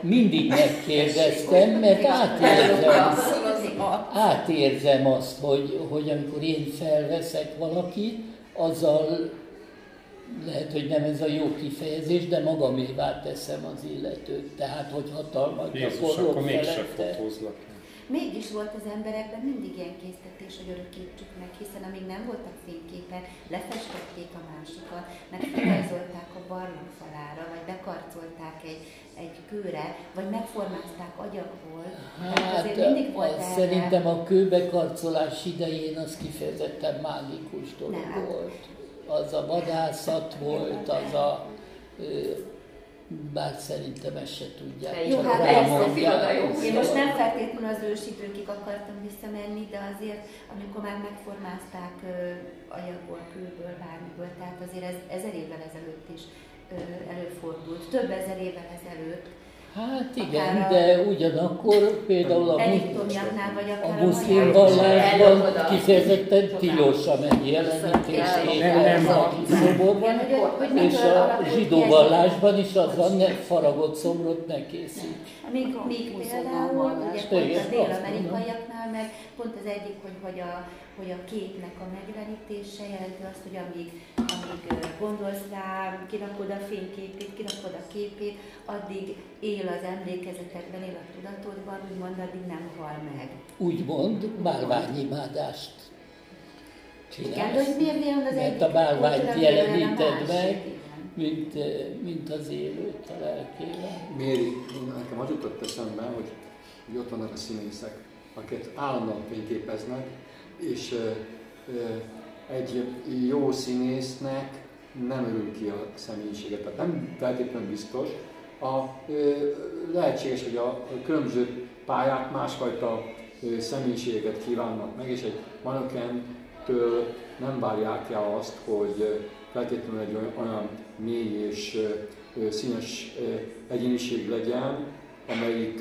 mindig megkérdeztem, mert átérzem, átérzem azt, hogy, hogy amikor én felveszek valakit, azzal lehet, hogy nem ez a jó kifejezés, de magamévá teszem az illetőt. Tehát, hogy hatalmat Jézus, gyakorlok akkor mégse fotózlak. Mégis volt az emberekben mindig ilyen késztetés, hogy örökítsük meg, hiszen amíg nem voltak fényképek, lefestették a másikat, meg felrajzolták a barlang falára, vagy bekarcolták egy, egy kőre, vagy megformázták agyagból. Hát azért mindig volt erre- szerintem a kőbekarcolás idején az kifejezetten mágikus dolog Nem. volt. Az a vadászat volt, az a... Bár szerintem ezt se tudják. Jó, hát rámondják. persze. Én most nem feltétlenül az ősidőkig akartam visszamenni, de azért, amikor már megformázták anyagból, kőből, bármiből, tehát azért ez ezer évvel ezelőtt is előfordult. Több ezer évvel ezelőtt. Hát igen, Akár a- de ugyanakkor például a, akár a muszlim vallásban a- kifejezetten tilos a megjelenítés Nem, nem, a szoborban, és a zsidó vallásban is az van, ne faragott szobrot ne. Míg, míg Muszlimán például, ugye pont a dél-amerikaiaknál meg pont az egyik, hogy, hogy, a, hogy a képnek a megjelenítése jelenti azt, hogy amíg, amíg gondolsz rá, kirakod a fényképét, kirakod a képét, addig él az emlékezetekben, él a tudatodban, úgymond addig nem hal meg. Úgymond bálványimádást Igen, de csinálsz. hogy miért miért az Mert egyik a bálványt jeleníted meg, mint, mint az élőt a lelkével. Méri, nekem az jutott eszembe, hogy, hogy ott vannak a színészek, akiket állandóan fényképeznek, és egy jó színésznek nem örül ki a személyiséget. Tehát nem feltétlenül biztos. A, lehetséges, hogy a, különböző pályák másfajta személyiséget kívánnak meg, és egy manekentől nem várják el azt, hogy feltétlenül egy olyan, mély és színes egyéniség legyen, amelyik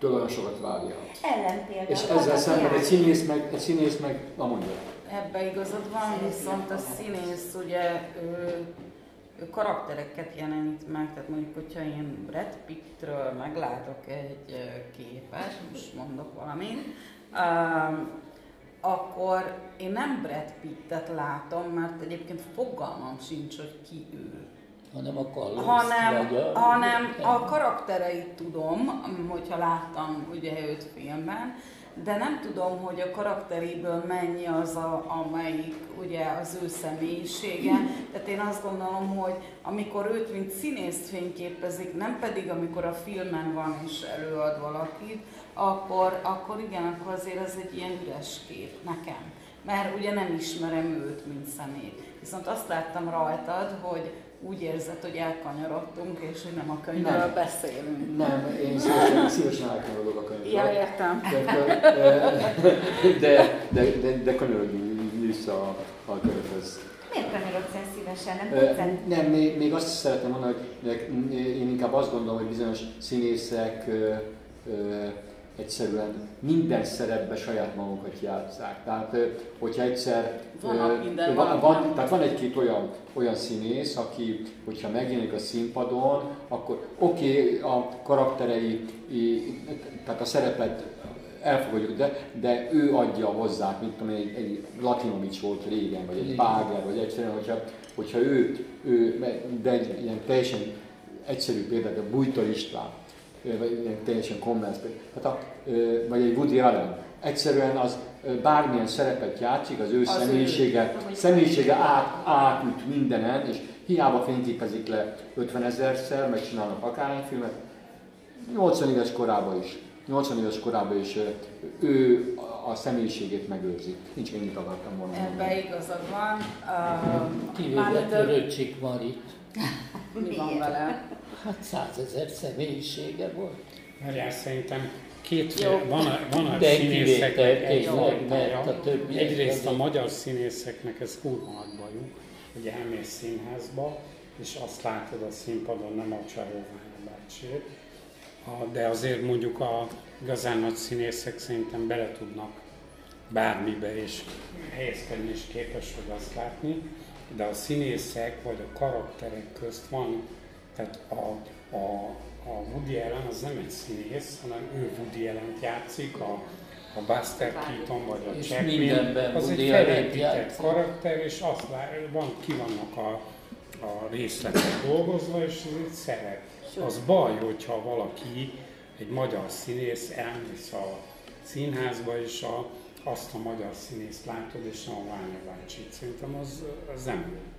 tőle olyan sokat várja. Ellenpélda. És ezzel szemben egy színész meg, egy színész meg, na mondja, Ebbe igazad van, viszont a színész ugye ő, ő karaktereket jelenít meg, tehát mondjuk, hogyha én Brad Pittről meglátok egy képet, most mondok valamit, um, akkor én nem Brad Pittet látom, mert egyébként fogalmam sincs, hogy ki ő hanem a kalóz. hanem, a, hanem a karaktereit tudom, hogyha láttam ugye őt filmben, de nem tudom, hogy a karakteréből mennyi az, a, amelyik ugye az ő személyisége. Tehát én azt gondolom, hogy amikor őt mint színészt fényképezik, nem pedig amikor a filmen van és előad valakit, akkor, akkor igen, akkor azért ez egy ilyen üres kép nekem. Mert ugye nem ismerem őt, mint személyt. Viszont azt láttam rajtad, hogy úgy érzed, hogy elkanyarodtunk, és hogy nem a könyvről Nem. beszélünk. nem, én szívesen, szívesen elkanyarodok a könyvről. Ja, értem. De, de, de, de, de, kanyarodjunk vissza a, a könyvhöz. Miért kanyarodsz el szívesen? Nem tetszett? Nem, még, még azt is szeretném mondani, hogy én inkább azt gondolom, hogy bizonyos színészek ö, ö, egyszerűen minden szerepbe saját magukat játszák. Tehát, ö, hogyha egyszer... Vannak minden, van, van. van, tehát van egy-két olyan, olyan színész, aki, hogyha megjelenik a színpadon, akkor oké, okay, a karakterei, tehát a szerepet elfogadjuk, de, de ő adja hozzá, mint tudom, egy, egy Latinovics volt régen, vagy egy. Páger, vagy egyszerűen, hogyha, hogyha ő, ő, de egy ilyen teljesen egyszerű példát, a Bújtor István, ö, vagy ilyen teljesen commerce példa, hát a, ö, vagy egy Woody Allen, egyszerűen az bármilyen szerepet játszik, az ő Az személyisége, személyisége át, átüt mindenen, és hiába fényképezik le 50 ezerszer, megcsinálnak akárhány filmet, 80 éves korában is, 80 éves korában is ő a személyiségét megőrzi. Nincs ennyit akartam volna Ebben mondani. igazad van. Uh, Kivéve már Töröcsik Marit. mi van vele? Hát százezer személyisége volt. Várjál, szerintem két Jó. van a, van a De színészeknek egy tényleg, mert fajtája. a többiek Egyrészt a magyar színészeknek ez kurva nagy bajuk, hogy elmész színházba, és azt látod a színpadon, nem a Csaróvány bácsi, de azért mondjuk a igazán nagy színészek szerintem bele tudnak bármibe és helyezkedni és képes vagy azt látni, de a színészek vagy a karakterek közt van, tehát a, a, a Woody Allen az nem egy színész, hanem ő Woody allen játszik, a, a Buster Keaton vagy a És Chaplin, mindenben az Woody egy felépített karakter, és azt lá- van, ki vannak a, a részletek dolgozva, és ez egy szerep. Az baj, hogyha valaki, egy magyar színész elmész a színházba, és a, azt a magyar színészt látod, és a Ványa bácsit. Szerintem az, az nem jó.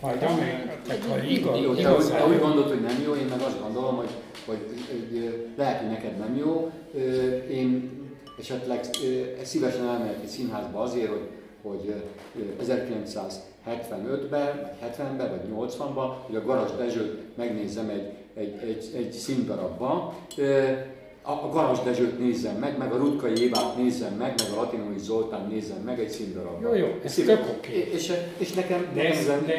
Vagy amely, tehát ha igaz, Jó, igaz, te úgy gondolod, hogy nem jó, én meg azt gondolom, hogy, hogy, hogy lehet, hogy neked nem jó. Én esetleg szívesen elmegyek egy színházba azért, hogy, hogy ö, 1975-ben, vagy 70-ben, vagy 80-ban, hogy a Garas Dezsőt megnézem egy, egy, egy, egy színdarabban. A a Garas Dezsőt nézzem meg, meg a Rutkai Évát nézzem meg, meg a Latinovics Zoltán nézzem meg egy színdarabban. Jó, jó, ez tök oké. És, és nekem, de ez, nekem de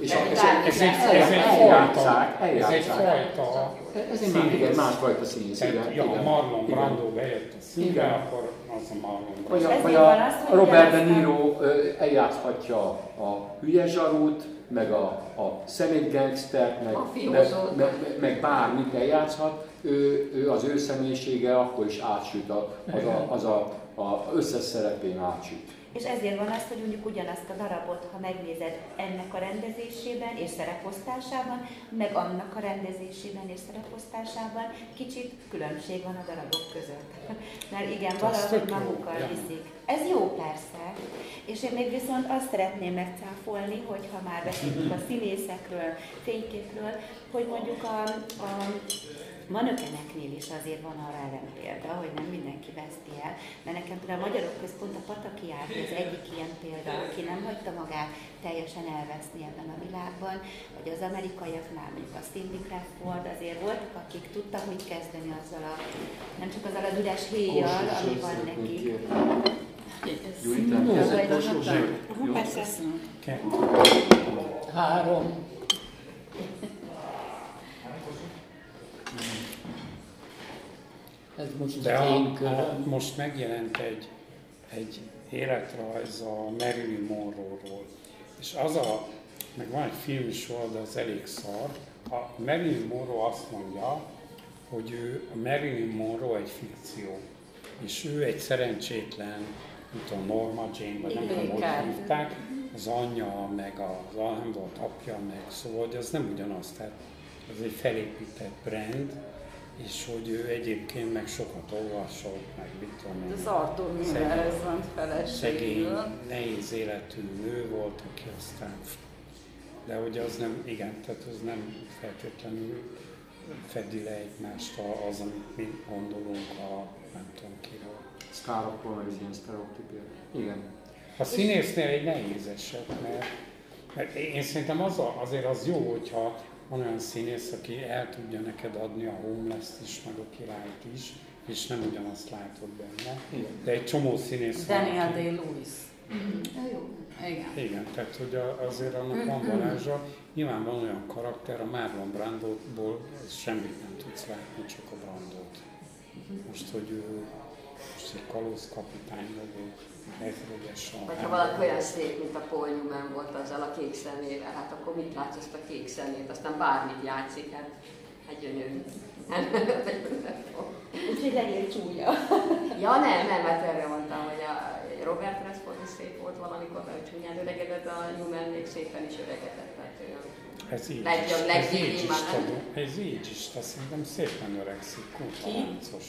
és De a- ez- ez egy, ez egy fajta, ez egy fajta Ez egy más, igen, másfajta színész, igen. Tehát, ja, igen. Marlon. Brando bejött a színbe, akkor az a Marlon Vagy Brando. a, vagy a az, hogy Robert De a- Niro eljátszhatja a hülye zsarút, meg a, a szemétgangstert, meg, A meg, meg, meg, bármit eljátszhat, ő, ő az ő személyisége akkor is átsüt, a, az, a, az a, a összes szerepén átsüt. És ezért van az, hogy mondjuk ugyanazt a darabot, ha megnézed ennek a rendezésében és szereposztásában, meg annak a rendezésében és szereposztásában, kicsit különbség van a darabok között. Mert igen, valahogy jó, magukkal ja. viszik. Ez jó persze. És én még viszont azt szeretném megcáfolni, hogy ha már beszélünk a színészekről, fényképről, hogy mondjuk a, a manökeneknél is azért van arra ellenpélda, hogy nem mindenki veszti el, mert nekem például a Magyarok Központ a Pataki Árpi az egyik ilyen példa, aki nem hagyta magát teljesen elveszni ebben a világban, vagy az amerikaiaknál, mondjuk a Cindy Crawford, azért voltak, akik tudtak mit kezdeni azzal a, nem csak azzal az üres héjjal, ami van neki. Gyuri, te Jó, kezded vagy kóstolni? Jó. Persze. Három. Ez most De a, a, most megjelent egy, egy életrajz a Marilyn Monroe-ról. És az a, meg van egy film is róla, de az elég szar. A Marilyn Monroe azt mondja, hogy ő, a Marilyn Monroe egy fikció. És ő egy szerencsétlen, nem tudom, Norma Jane, vagy nem tudom, hogy hívták, az anyja, meg az nem volt apja, meg szóval, hogy az nem ugyanaz, tehát az egy felépített brand, és hogy ő egyébként meg sokat olvasott, meg mit tudom én. Az Arthur Miller, ez van Szegény, nehéz életű nő volt, aki aztán... De hogy az nem, igen, tehát az nem feltétlenül fedi le egymást az, amit mi gondolunk a nem tudom kiről. Sztárokról, meg ilyen sztereotípia. Igen. A színésznél egy nehéz eset, mert, mert én szerintem az a, azért az jó, hogyha van olyan színész, aki el tudja neked adni a homeless is, meg a királyt is, és nem ugyanazt látod benne. De egy csomó színész van, Daniel Day-Lewis. Igen. Igen, tehát hogy a- azért annak van varázsa. Nyilván van olyan karakter, a Marlon Brandoból semmit nem tudsz látni, csak a Brandot. Most, hogy ő most egy kalózkapitány vagy egy ezredes a Hogyha valaki olyan szép, mint a Paul Newman volt azzal a kék szemével, hát akkor mit látsz azt a kék szemét? Aztán bármit játszik, hát, hát gyönyörű. Úgyhogy legyél csúnya. Ja nem, nem, mert erre mondtam, hogy a Robert Redford is szép volt valamikor, mert csúnyán öregedett, a Newman még szépen is öregedett. Tehát olyan. Ez így Legjobb, is, ez legjobb így is, tudom. Ez így is, de szerintem szépen öregszik, kurva láncos.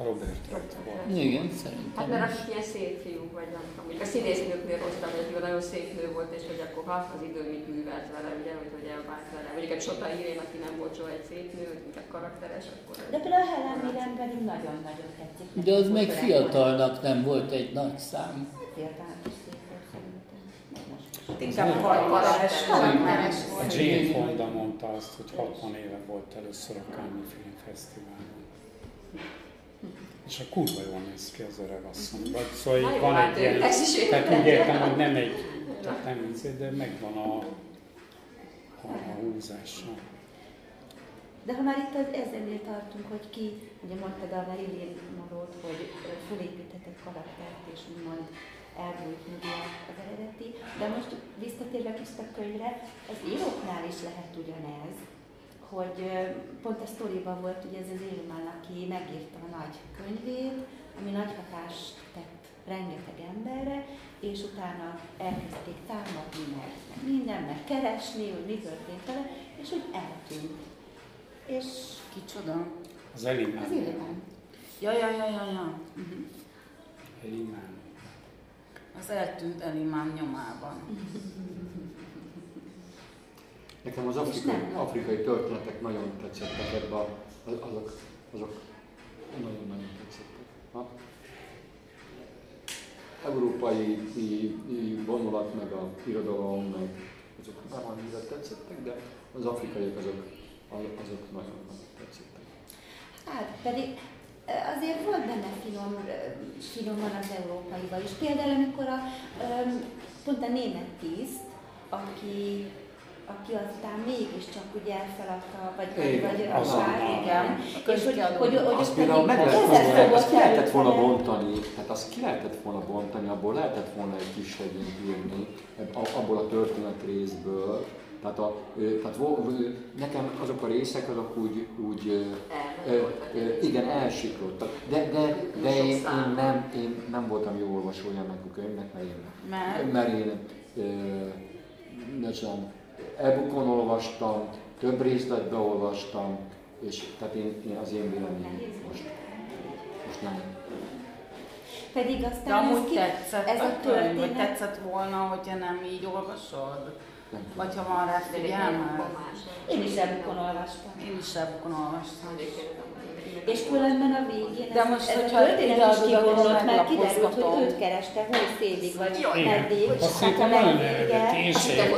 A Robert Redford. Igen, Hát szerintem mert is. akik ilyen szép fiúk, vagy nem tudom, mondjuk a színésznőknél hoztam, hogy nagyon szép nő volt, és hogy akkor ha az idő mit művelt vele, ugye, hogy, hogy elvált vele. Mondjuk egy Sota Irén, aki nem volt soha egy szép nő, inkább karakteres, akkor... De például a Helen Mirren pedig nagyon-nagyon tetszik. De az meg Öreg fiatalnak nem volt egy nagy szám. volt szerintem. Most. Inkább karakteres, karakteres A. Jane Fonda mondta azt, hogy 60 éve volt először a Cannes Filmfesztiválon. És a kurva jól néz ki az öreg asszony. (laughs) Vagy szóval Na van hát egy ilyen, tehát úgy értem, hogy nem egy, (laughs) tehát nem így, de megvan a, a, a húzása. De ha már itt az ezernél tartunk, hogy ki, ugye mondtad a Marilyn Monroe-t, hogy fölépített egy karaktert, és úgymond elbújt mögé az eredeti. De most visszatérve kicsit a könyvre, az íróknál is lehet ugyanez, hogy pont a sztoriban volt ugye ez az Élmán, aki megírta a nagy könyvét, ami nagy hatást tett rengeteg emberre, és utána elkezdték támadni, meg meg minden, meg keresni, hogy mi történt vele, és úgy eltűnt. És Kicsoda? Az Elimán. az Élmán. Ja, ja, ja, ja, ja. Uh-huh. Elimán. Az eltűnt Elimán nyomában. (laughs) Nekem az afrikai, afrikai történetek nagyon tetszettek ebbe, a- azok, azok nagyon-nagyon tetszettek. Ha? Európai vonulat, meg a irodalom, meg azok nem annyira tetszettek, de az afrikaiak azok, azok nagyon-nagyon tetszettek. Hát pedig azért volt benne finom, finoman az európaival is. Például amikor a, pont a német tiszt, aki, aki aztán mégiscsak ugye elfeladta, vagy, vagy, Igen, vagy a sár, igen. És hogy, hogy, hogy, Azt például meg lehetett volna, azt ki lehetett volna bontani, tehát azt ki lehetett volna bontani, abból lehetett volna egy kis regényt írni, abból a történet részből. Tehát, a, tehát nekem azok a részek azok úgy, úgy ö, ö, ö, igen, elsiklottak. De, de, de én, én, nem, én nem voltam jó olvasója ennek a könyvnek, mert én, Mert? mert én ö, ne tudom, e-bookon olvastam, több részletbe olvastam, és tehát én, én az én véleményem most, most nem. Pedig De aztán ez, amúgy ki, tetszett ez a könyv, vagy történet, tetszett volna, hogyha nem így olvasod? nem. Vagy ha van rá figyelmed? én is ebbukon olvastam. Én is ebbukon olvastam. És különben a végén De ez, most, ez a hogyha történet is kibomlott, mert kiderült, hogy őt kereste 20 évig, vagy Igen. meddig, Azt a szerintem nagyon eredeti. Én sem,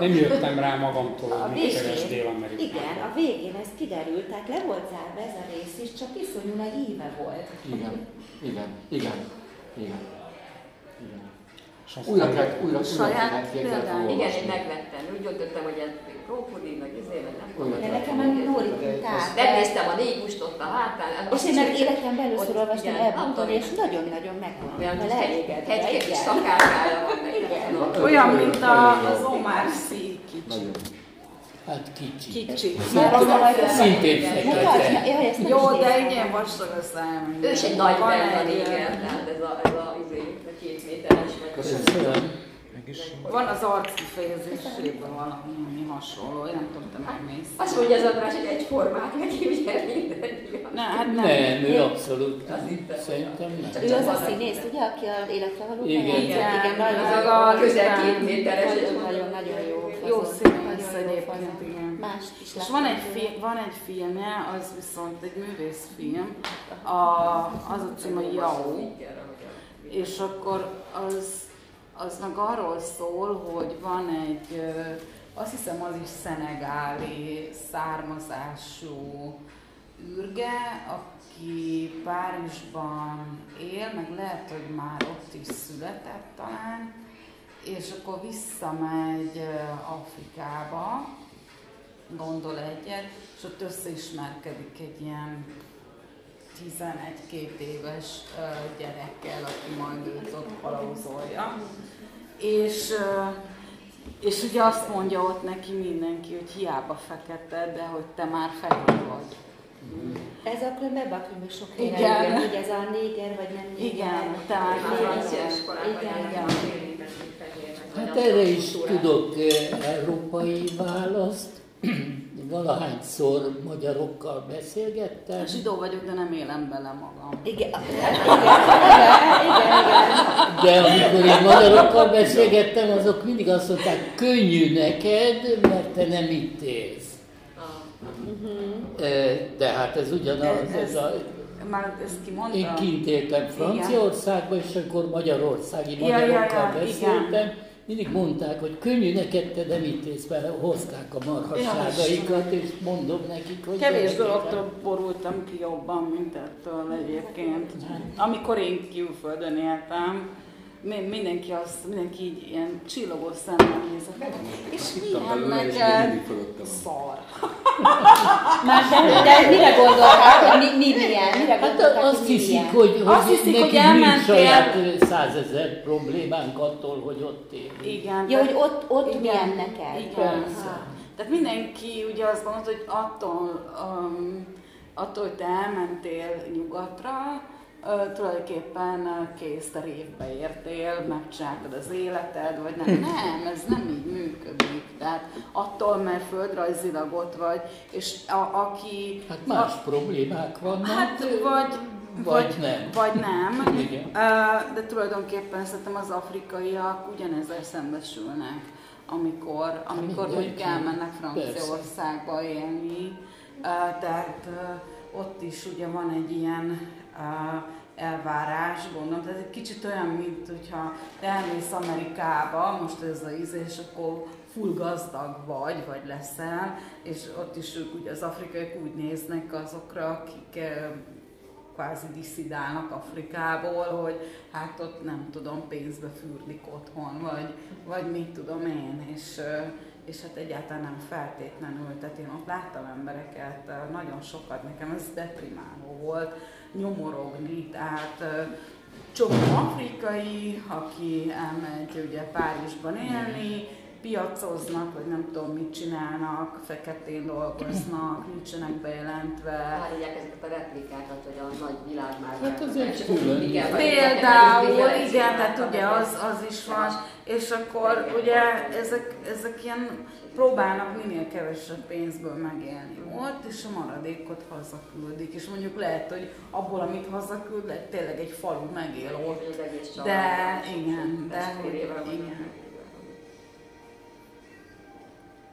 nem jöttem rá magamtól, a hogy mit keres Dél-Amerikában. igen, a végén ez kiderült, tehát le volt zárva ez a rész is, csak iszonyú nagy íve volt. Igen, igen, igen, igen. igen. Újra kellett, újra, újra Saját olvasni. Igen, én megvettem. Úgy döntöttem, hogy ez krókodil, meg izé, meg nem De nekem a. Nóri Kutár. Megnéztem a négust ott a hátán. És én meg életemben először olvastam igen, Antoni. és nagyon-nagyon meg Olyan voltam kis vele egy, elégedve. egy kis igen. szakálkája van nekem. Igen. Olyan, mint az Omar Sy kicsi. Nagyon. Hát kicsi. Kicsi. Mert az a nagyon Szintén fekete. Jó, de igen vastag a szám. Ő is egy nagy régen, tehát ez a, ez a. Köszönöm. Van az arc kifejezésében valami ami hasonló, én nem tudom, te megmész. Azt mondja az András, hogy egyformák neki, ugye minden. Ne, hát nem. Nem, ő abszolút Az itt nem. Szerintem nem. Ő az a színész, ugye, aki a életre való Igen. Igen, igen, nagyon, az nagyon, a közel igen. két méteres. és nagyon, nagyon, nagyon jó. Jó színész nagyon egyébként, igen. Más is És van egy, fi, van egy filmje, az viszont egy művészfilm, a, az a cím a Yao, és akkor az, az meg arról szól, hogy van egy, azt hiszem az is szenegáli származású űrge, aki Párizsban él, meg lehet, hogy már ott is született talán, és akkor visszamegy Afrikába, gondol egyet, és ott összeismerkedik egy ilyen 11-2 éves gyerekkel, aki majd őt ott kalauzolja. És, és ugye azt mondja ott neki mindenki, hogy hiába fekete, de hogy te már fehér vagy. Ez a ebben a sok Igen. helyen hogy ez a néger vagy nem néger. Igen, te már Már fehér francia vagy. iskolában Igen, igen. Hát erre is tudok európai választ. Valahányszor magyarokkal beszélgettem. Zsidó vagyok, de nem élem bele magam. Igen, hát igen, igen, igen, igen. De amikor én magyarokkal beszélgettem, azok mindig azt mondták, könnyű neked, mert te nem itt élsz. Ah. Eh, Tehát ez ugyanaz, Ez- ez a, Már ezt kimondta? én kint éltem Franciaországban, és akkor magyarországi Ja, ja, magyarokkal ja, beszéltem. Mindig mondták, hogy könnyű neked, te nem élsz, mert hozták a marhasságaikat, és mondom nekik, hogy... Kevés dologtól borultam ki jobban, mint ettől egyébként. Amikor én külföldön éltem, mindenki azt, mindenki így ilyen csillogó szemmel nézett. És milyen neked szar. (laughs) Már de, de mire gondolták, hogy mi, mi milyen? Mire Hát gondolták, azt hogy mi hiszik, milyen? hogy, Azt hogy hiszik, hogy elmentél- saját százezer problémánk attól, hogy ott élünk. Igen. Ja, hogy ott, ott Igen. milyen neked? Igen. Persze. Tehát mindenki ugye azt gondolta, hogy attól, um, attól, hogy te elmentél nyugatra, uh, tulajdonképpen uh, kész, te révbe értél, megcsináltad az életed, vagy nem. Nem, ez nem így működik. Tehát attól, mert földrajzilag ott vagy, és a, aki... Hát más problémák vannak, Hát, ö, vagy, vagy nem. Vagy nem. Igen. Ö, De tulajdonképpen szerintem az afrikaiak ugyanezzel szembesülnek, amikor, amikor mindenki. mondjuk elmennek Franciaországba élni. Tehát ott is ugye van egy ilyen elvárás, gondolom. Tehát egy kicsit olyan, mint hogyha elmész Amerikába, most ez a íz, és akkor full gazdag vagy, vagy leszel, és ott is ők ugye az afrikaiak úgy néznek azokra, akik ö, kvázi diszidálnak Afrikából, hogy hát ott nem tudom, pénzbe fürdik otthon, vagy, vagy mit tudom én, és, ö, és hát egyáltalán nem feltétlenül, tehát én ott láttam embereket, ö, nagyon sokat, nekem ez deprimáló volt, nyomorogni, tehát csomó afrikai, aki elmegy ugye Párizsban élni, piacoznak, vagy nem tudom mit csinálnak, feketén dolgoznak, nincsenek bejelentve. Árulják ezeket a replikákat, hogy a nagy világ már Hát az egy külön. Igen, vagy Például, igen, igen, tehát ugye az, az is van, és akkor ugye ezek, ezek ilyen próbálnak minél kevesebb pénzből megélni ott, és a maradékot hazaküldik. És mondjuk lehet, hogy abból, amit hazaküld, lehet tényleg egy falu megél ott. Az egész család. De igen, de hogy igen.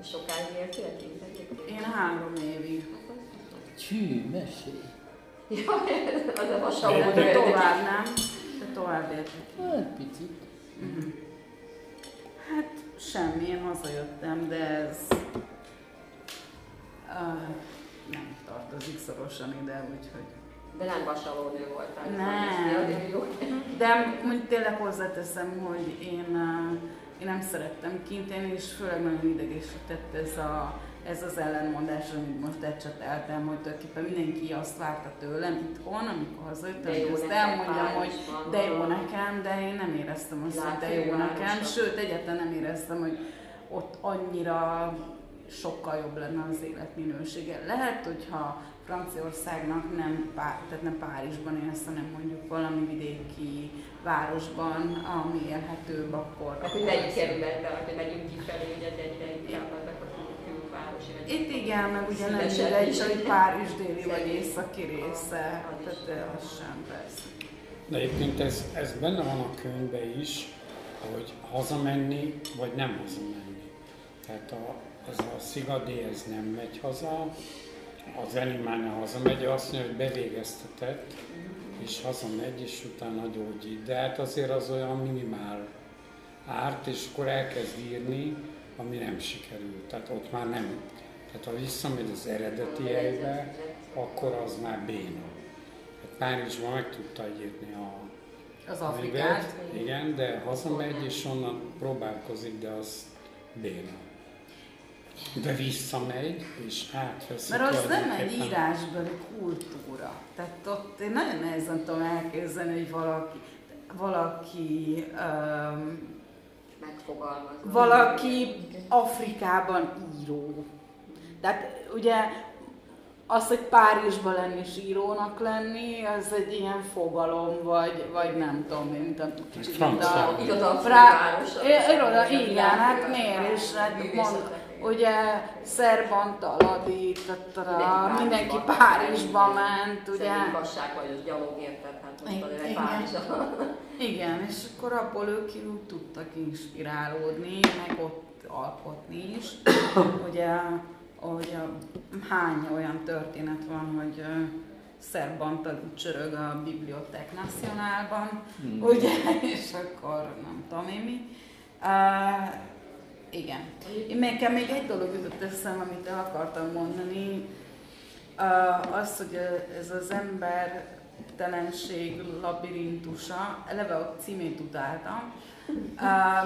És sokáig éltél kint egyébként? Én három évig. Csű, mesélj. (laughs) Az a vasal de tovább nem, de tovább értek. Hát picit. Hát semmi, én hazajöttem, de ez uh, nem tartozik szorosan ide, úgyhogy De nem vasalónő voltál. Nem. jó. De mondjuk tényleg hozzáteszem, hogy én, én nem szerettem kint élni, és főleg nagyon idegesített ez, a, ez az ellenmondás, amit most ecseteltem, hogy tulajdonképpen mindenki azt várta tőlem itthon, amikor hazajöttem, hogy neked elmondjam, hogy de jó nekem, de én nem éreztem azt, hogy de jó nekem, sőt, egyáltalán nem éreztem, hogy ott annyira sokkal jobb lenne az életminősége. Lehet, hogyha Franciaországnak nem, Pá- tehát nem Párizsban élsz, hanem mondjuk valami vidéki városban, ami élhetőbb, akkor... Hát, hogy melyik kerületben, hogy megyünk kifelé, ugye egyre inkább külvárosi. vagy- Itt igen, meg ugye nem mindegy, is. hogy Párizs déli vagy északi része, Az tehát az sem persze. De egyébként ez, ez benne van a könyvben is, hogy hazamenni, vagy nem hazamenni. Tehát a, ez a szigadé, ez nem megy haza, az animálna hazamegy, azt mondja, hogy bevégeztetett, és hazamegy, és utána gyógyít. De hát azért az olyan minimál árt, és akkor elkezd írni, ami nem sikerült. Tehát ott már nem. Tehát ha visszamegy az eredeti helybe, akkor az már béna. Hát Párizsban meg tudta írni a, Az Afrikát. Igen, de hazamegy, és onnan próbálkozik, de az béna. De visszamegy, és átveszi. Mert az nem egy írásbeli kultúra. Tehát ott én nagyon nehezen tudom elképzelni, hogy valaki, valaki um, valaki Afrikában író. Tehát ugye az, hogy Párizsban lenni és írónak lenni, az egy ilyen fogalom, vagy, vagy nem tudom, mint a kicsit mint a... Iroda, igen, hát miért? is, hát mond, ugye Szerbantaladi, mindenki Párizsba ment, ugye. igazság vagy, az gyalog érted, hát most Párizsba. (laughs) Igen, és akkor abból ők tudtak inspirálódni, meg ott alkotni is. (coughs) ugye, hogy hány olyan történet van, hogy szerban csörög a Bibliotek Nacionálban, hmm. ugye, (laughs) és akkor nem tudom én mi. Uh, igen. Én nekem még egy dolog jutott eszem, amit el akartam mondani, az, hogy ez az ember telenség labirintusa, eleve a címét utáltam.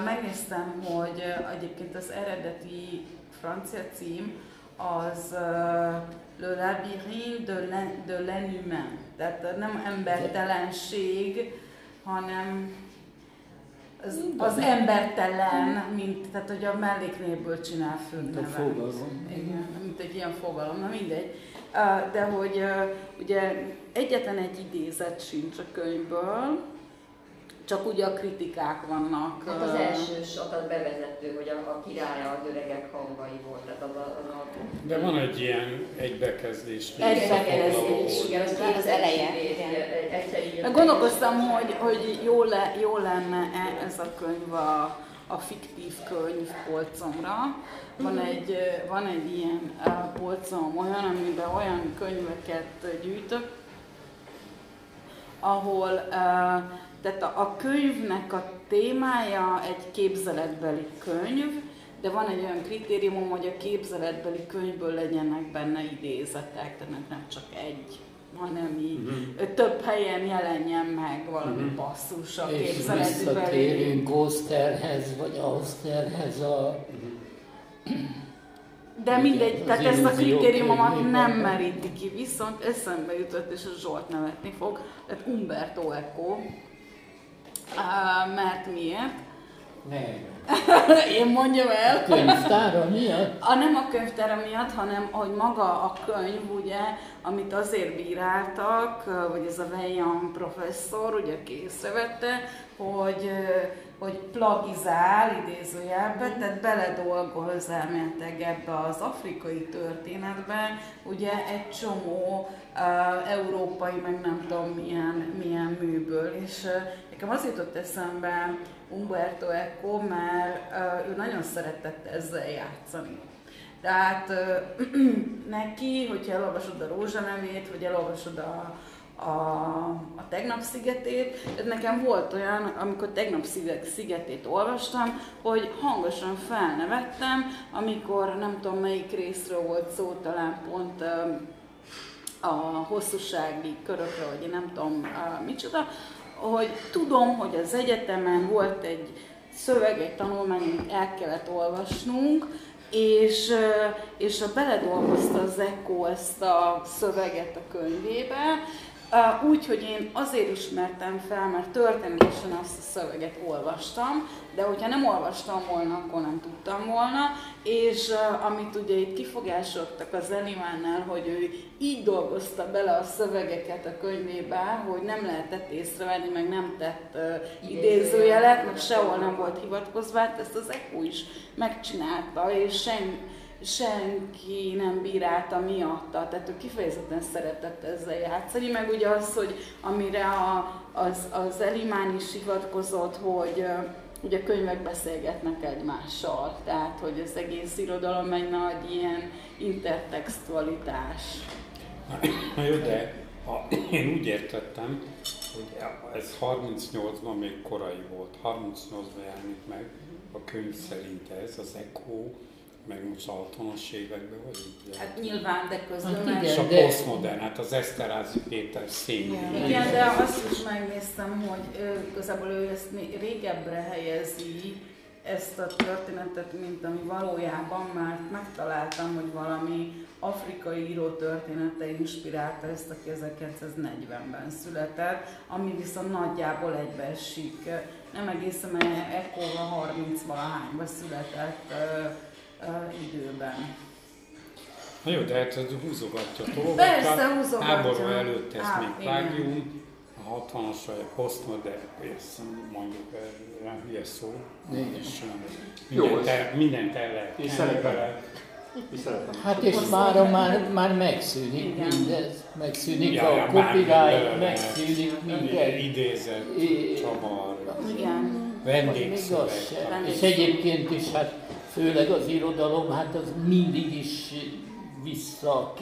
Megnéztem, hogy egyébként az eredeti francia cím az Le labyrinthe de l'inhumain, tehát nem embertelenség, hanem az, az embertelen, mint, tehát hogy a melléknéből csinál főnevet. A fogalom. Igen, mint egy ilyen fogalom, na mindegy. De hogy ugye egyetlen egy idézet sincs a könyvből, csak ugye a kritikák vannak. Hát az első a bevezető, hogy a, a királya az öregek hangai volt. Tehát az a, az a... De van egy ilyen egybekezdés. Egy bekezdés, igen, az, az eleje. Igen. Gondolkoztam, hogy, hogy jó, le, jó lenne -e ez a könyv a, a fiktív könyv polcomra. Van egy, van egy ilyen polcom olyan, amiben olyan könyveket gyűjtök, ahol uh, tehát a, a könyvnek a témája egy képzeletbeli könyv, de van egy olyan kritérium, hogy a képzeletbeli könyvből legyenek benne idézetek, tehát nem csak egy, hanem így uh-huh. több helyen jelenjen meg valami uh-huh. passzus a képzeletbeli. És visszatérünk Osterhez, vagy Austerhez a... Uh-huh. De mindegy, tehát ezt a kritériumomat nem meríti ki, viszont eszembe jutott, és a Zsolt nevetni fog, tehát Umberto Eco, Uh, mert miért? Nem. (laughs) Én mondjam el. A könyvtára miatt? A, nem a könyvtára miatt, hanem hogy maga a könyv, ugye, amit azért bíráltak, vagy ez a Vejan professzor ugye készrevette, hogy, hogy plagizál idézőjelben, tehát beledolgoz elméletileg ebbe az afrikai történetbe, ugye egy csomó uh, európai, meg nem tudom milyen, milyen műből, és uh, nekem az jutott eszembe Umberto Eco, mert ő nagyon szeretett ezzel játszani. Tehát (clears throat) neki, hogyha elolvasod a rózsanevét, vagy elolvasod a, a, a tegnap szigetét. Nekem volt olyan, amikor tegnap szigetét olvastam, hogy hangosan felnevettem, amikor nem tudom melyik részről volt szó, talán pont a hosszúsági körökről, vagy én nem tudom micsoda, hogy tudom, hogy az egyetemen volt egy szöveg, egy tanulmány, amit el kellett olvasnunk, és, és a beledolgozta az ECO ezt a szöveget a könyvébe, úgy, hogy én azért ismertem fel, mert történetesen azt a szöveget olvastam, de hogyha nem olvastam volna, akkor nem tudtam volna, és amit ugye itt kifogásodtak az Elimánnál, hogy ő így dolgozta bele a szövegeket a könyvébe, hogy nem lehetett észrevenni, meg nem tett uh, idézőjelet, meg sehol nem volt hivatkozva, hát ezt az ECO is megcsinálta, és semmi senki nem bírálta miatta, tehát ő kifejezetten szeretett ezzel játszani, meg ugye az, hogy amire a, az, az Elimán is hivatkozott, hogy ugye könyvek beszélgetnek egymással, tehát hogy az egész irodalom egy nagy ilyen intertextualitás. Na jó, de ha, én úgy értettem, hogy ez 38-ban még korai volt, 38-ban jelenik meg, a könyv szerint ez, az ECHO, meg most a 60-as években vagyunk. Hát nyilván, de közben Hát meg... igen. És a de- posztmodern, hát az Eszterázi Péter színű. Igen, de azt is megnéztem, hogy ő, igazából ő ezt még régebbre helyezi, ezt a történetet, mint ami valójában már megtaláltam, hogy valami afrikai író története inspirálta ezt, aki 1940-ben született, ami viszont nagyjából egybeesik. Nem egészen, mert ekkora 30 valahányban született ö, időben. Na jó, de hát ez húzogatja dolgokat. Persze, húzogatja. Háború előtt ez Á, még plágium, a 60-as vagy a posztmodern, persze mondjuk ez hülye szó. És mindent, ez- el, mindent el lehet. És szeretem. Hát és már, már, már megszűnik Igen. mindez. Megszűnik Ja, a copyright, megszűnik minden. Idézett, I- csavar, vendégszöveg. És egyébként is, hát főleg az irodalom, hát az mindig is vissza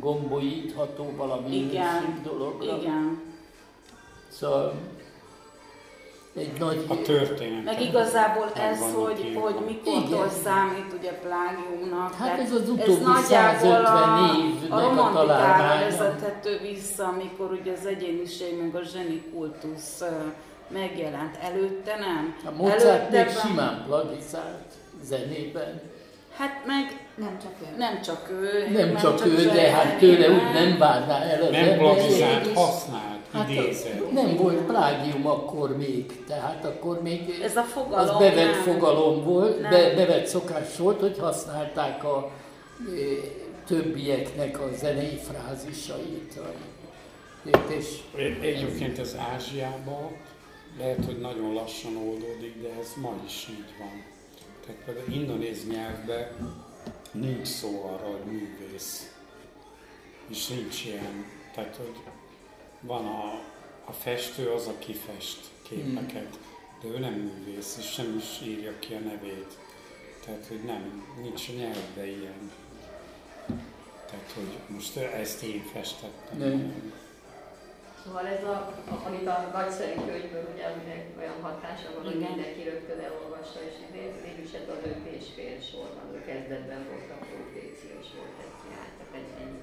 gombolítható valami Igen. dologra. Igen. Szóval egy nagy... A történet. Meg igazából ez, hogy, írva. hogy mikortól Igen. számít ugye plágiumnak. Hát ez az utóbbi nagyjából 150 a, évnek a a romantikára vezethető vissza, amikor ugye az egyéniség meg a zseni kultusz megjelent. Előtte nem. A Mozart még Előtte- simán plagizált zenében. Hát meg Nem csak ő. nem csak ő. Nem meg csak ő, de hát tőle úgy nem várná el az Nem plagizált, használt, Hát idézett. nem volt plágium akkor még, tehát akkor még Ez a fogalom az bevett nem. fogalom volt, Nem. be, bevett szokás volt, hogy használták a e, többieknek a zenei frázisait. És Egyébként ez Ázsiában lehet, hogy nagyon lassan oldódik, de ez ma is így van. Tehát például indonéz nyelvben nincs szó arra, hogy művész. És nincs ilyen. Tehát, hogy van a, a festő az, aki fest képeket, de ő nem művész, és sem is írja ki a nevét. Tehát, hogy nem, nincs a nyelvben ilyen. Tehát, hogy most ezt én festettem. Nem. Szóval ez a, amit a nagyszerű könyvből, ugye, aminek olyan hatása van, hogy mindenki rögtön elolvasta, és végül is ez az öt és fél sor van, a kezdetben volt a profécia, és volt egy jártak egy ennyi.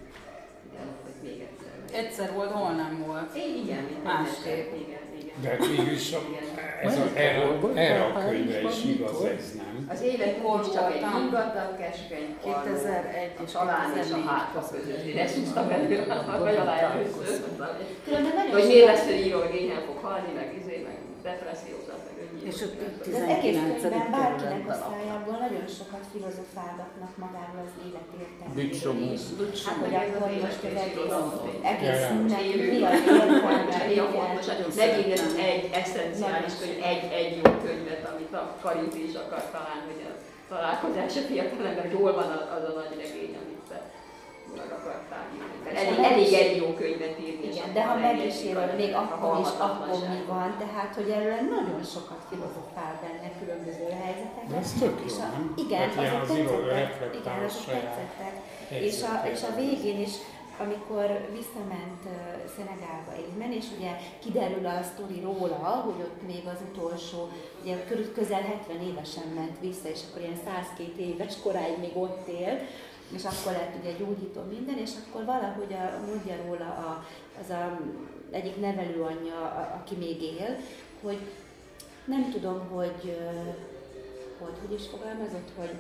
Igen, hogy még egyszer. Egyszer volt, hol nem volt. É, igen, Másképp. Igen. De végül is a, ez a, erre, erre a könyvre is igaz ez, nem? Az élet is csak egy ingatag, keskeny, 2001 és talán és a 2004 hátra között. Én ezt húztam elő, vagy alá először. Hogy miért lesz, hogy író, hogy éhen fog halni, meg izé, meg depressziózat. És ott az egész 19. könyvben bárkinek a szájából nagyon sokat filozofálgatnak magáról az élet értelméről. Hát, hogy akkor az most élet egész, és egész mi az pontosan. Megint egy eszenciális könyv, egy, egy jó könyvet, amit a Karinti is akar talán, hogy a találkozás a fiatalember, hol van az, az a nagy regény, amit Elég, elég egy jó könyvet írni. és Igen, de ha van meg egy- is egy- írod, még a akkor is, akkor mi van, tehát hogy erről nagyon sokat filozofál benne különböző helyzetekben. Ez tök És jó, a, nem? igen, Hát azok tetszettek, igen, a azok tetszettek. És a, és a végén is, amikor visszament uh, Szenegálba Émen, és ugye kiderül a sztori róla, hogy ott még az utolsó, ugye körül- közel 70 évesen ment vissza, és akkor ilyen 102 éves koráig még ott élt, és akkor lett ugye gyógyító minden, és akkor valahogy a, mondja róla a, az a egyik nevelőanyja, a, aki még él, hogy nem tudom, hogy, hogy hogy is fogalmazott, hogy,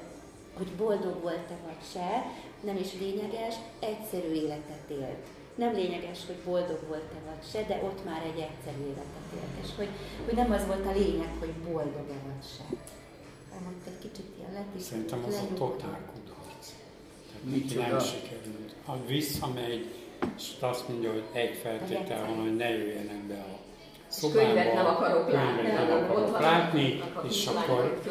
hogy boldog volt-e vagy se, nem is lényeges, egyszerű életet élt. Nem lényeges, hogy boldog volt-e vagy se, de ott már egy egyszerű életet élt. És hogy, hogy nem az volt a lényeg, hogy boldog-e vagy se. Elmondta egy kicsit ilyen lett, és Szerintem az a totál. Micsoda? nem sikerült. Ha visszamegy, és azt mondja, hogy egy feltétel van, hogy ne jöjjenek be a szobába. könyvet nem akarok látni, nem akarok van látni, és akkor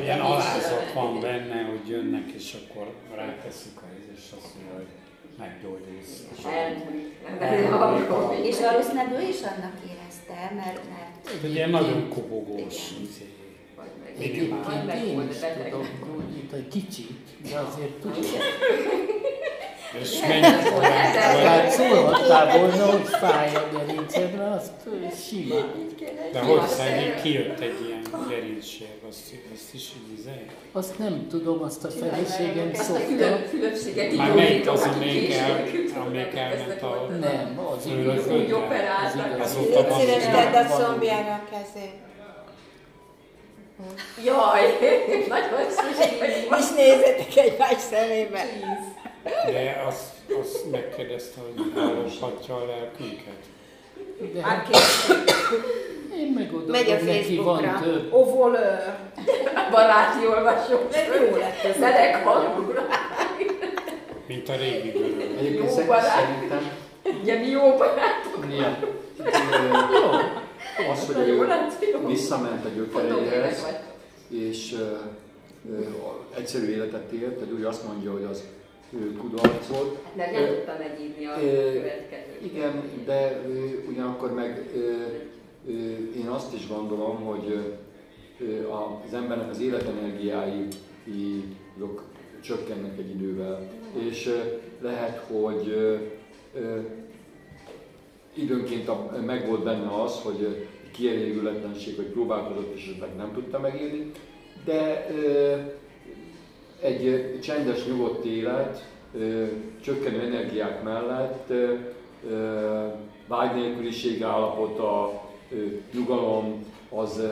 ilyen alázat van benne, hogy jönnek, és akkor ráteszik a és azt mondja, hogy meggyógyulsz. És valószínűleg ő is annak érezte, mert, mert egy ilyen nagyon kobogós Igen. izé. Vagy meg- vagy meg tudom gyógyítani, kicsit, de azért tudja. És mennyit Tehát szólhattál volna, hogy fáj a gerinced, mert azt simán. De hogy szegény kijött egy ilyen gerincsérv, azt, azt is így izé? Azt nem tudom, azt a feleségem szokta. Már melyik az, amelyik el, amelyik elment a... Nem, az Főnök Úgy öttel? operáltak. Az Azóta van. Szíves tedd a Van. szombjára a kezét. Jaj, nagyon szükség. És nézzetek egymás szemébe. De azt, azt megkérdezte, hogy hallgatja a lelkünket. De Hát én megadom Megy a neki, van Facebookra. több. Ovolőr. Baráti olvasó. Jó lett ez. Meleg hangúra. Mint a régi. Egyébként Jó szerintem Ugye mi jó barátok. ja, ö, az, hogy ő visszament a gyökereihez, és egyszerű életet élt, tehát úgy azt mondja, hogy az ő volt. Mert nem tudta megírni a következőt. Igen, de ugyanakkor meg én azt is gondolom, hogy az embernek az életenergiái csökkennek egy idővel. És lehet, hogy időnként a, meg volt benne az, hogy kielégületlenség, hogy próbálkozott és esetleg nem tudta megírni, de egy csendes, nyugodt élet, csökkenő energiák mellett vágy nélküliség állapota, nyugalom, az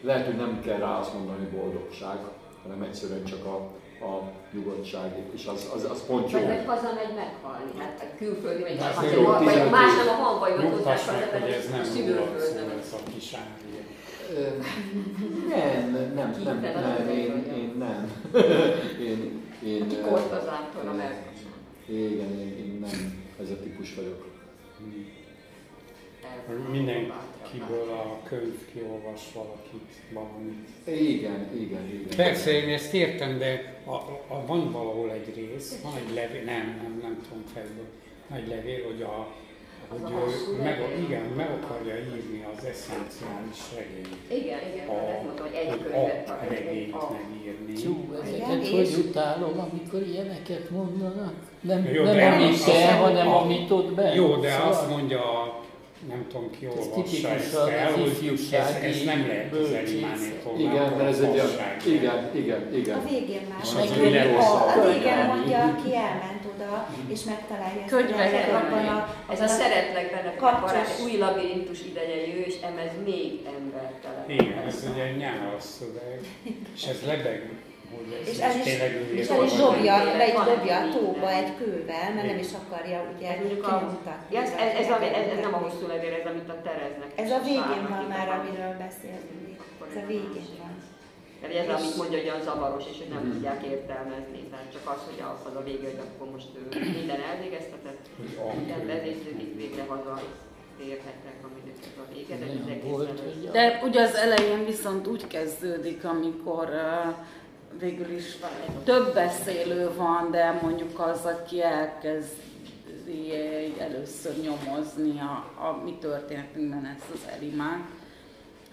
lehet, hogy nem kell rá azt mondani, hogy boldogság, hanem egyszerűen csak a, a nyugodtság, és az, az, az pont jó. Vagy meg hazamegy meghalni. Hát a külföldi meghalni. jó, Vagy más nem a hangvaivat hozzák Nyugtass haza, meg, hogy ez nem szülőföldön. szól, ez a kis Nem, nem, nem, nem, nem, én, én nem. (laughs) én, én, Aki ö, kortozától a. Igen, én, én nem ez a típus vagyok. Mindenkiből a könyv kiolvas valakit, valamit. Igen, igen, igen. Persze, én ezt értem, de a, a, van valahol egy rész, van egy levél, nem, nem, nem tudom fejből, nagy levél, hogy a hogy Az a ő meg, levél. igen, meg akarja írni az eszenciális regényt. Igen, igen, A, ezt mondta, hogy egy hogy könyvet a akar, regényt a- megírni. Csú, ezeket és- hogy utálom, amikor ilyeneket mondanak. Nem, Jó, nem amit az- hanem a- amit ott be. Jó, de Szóval- azt mondja, a- nem tudom ki Ez olvassa ezt a el, hogy ez, ez nem lehet az. Igen, mert ez egy olyan, igen, igen, igen. A végén már. Az ugye a, a a végén mondja, aki elment oda, és megtalálja ezt a Könyvek abban a, Ez a szeretlek benne Kapcsos. barát, új labirintus ideje jő, és emez még embertelen. Igen, ez ugye egy nyálas szöveg, és ez lebeg, és el is, és el is dobja, be is dobja a tóba egy kővel, mert nem is akarja ugye kimutatni. ja, ez, ez, ez, ez, ez, nem a hosszú levél, ez amit a Tereznek. Ez a végén van már, amiről beszélünk. Ez a végén van. Mert ez amit mondja, hogy olyan zavaros, és hogy nem Mhm. tudják értelmezni. Tehát csak az, hogy az, a vége, hogy akkor most ő minden elvégeztetett, minden könyv. levégződik, végre haza térhetnek, aminek ez a vége. De ez egészen De ugye az elején viszont úgy kezdődik, amikor uh, végül is több beszélő van, de mondjuk az, aki elkezdi egy- először nyomozni a, a mi történetünkben ezt az Elimát,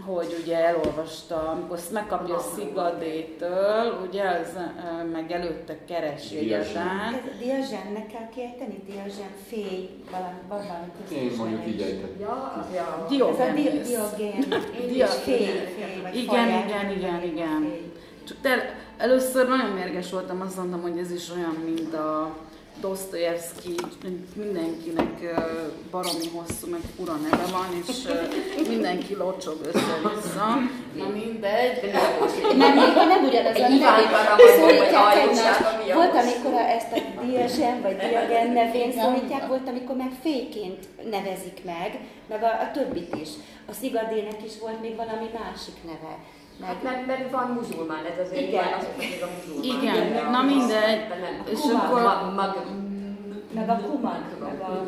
hogy ugye elolvasta, amikor ezt megkapja a Szigadétől, ugye az uh, meg előtte keresi egyáltalán. Ez Diazsennek kell kiejteni? Diazsen féj, valami, valami Én mondjuk így ejtem. Ja, ja. Ez a diogén, vagy Igen, igen, igen, igen. Csak te, először nagyon mérges voltam, azt mondtam, hogy ez is olyan, mint a Dostoyevsky, mindenkinek baromi hosszú, meg fura neve van, és mindenki locsog össze-vissza. Na mindegy. De nem Nem, ugyanaz a neve, szólítják egymást. Volt, amikor ezt a Diogen vagy Diogen nevén szólítják, volt, amikor meg féként nevezik meg, meg a, a többit is. A Szigadének is volt még valami másik neve. Meg, Hát mert, mert van muzulmán, ez azért Igen. mondja, hogy ez a muzulmán. Igen, a- na mindegy. És akkor- mag, mag, meg a tudom, meg a...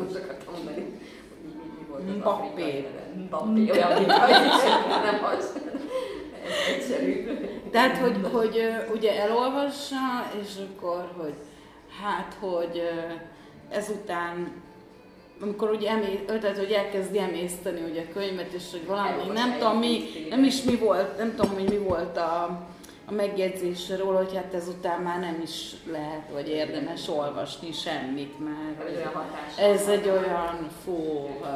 Mbappé. Mbappé, olyan, mint nem az. Egyszerű. Tehát, hogy, hogy ugye elolvassa, és akkor, hogy hát, hogy ezután amikor ugye emé, tehát, hogy elkezdi emészteni ugye a könyvet, és hogy valami, nem tudom mi, nem is mi volt, nem tudom, hogy mi volt a, a a megjegyzésről, hogy hát ezután már nem is lehet, vagy érdemes olvasni semmit, mert Ez ez egy olyan fó, (laughs)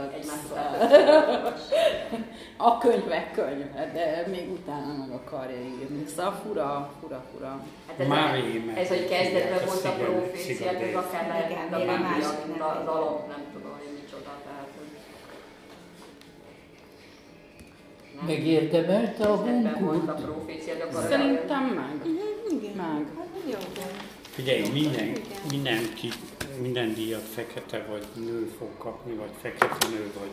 a könyvek könyve, de még utána meg akarja írni. Szóval fura, fura, fura. Hát ez, Már a, ez, hogy kezdetben volt a profécia, ez Sziget- akár lehet, a a tudom, hogy micsoda. Tehát, hogy nem. Megérdemelte a a bunkurt? Szerintem meg. Igen. Meg. Hát. Figyelj, minden, mindenki, minden díjat fekete vagy nő fog kapni, vagy fekete nő, vagy,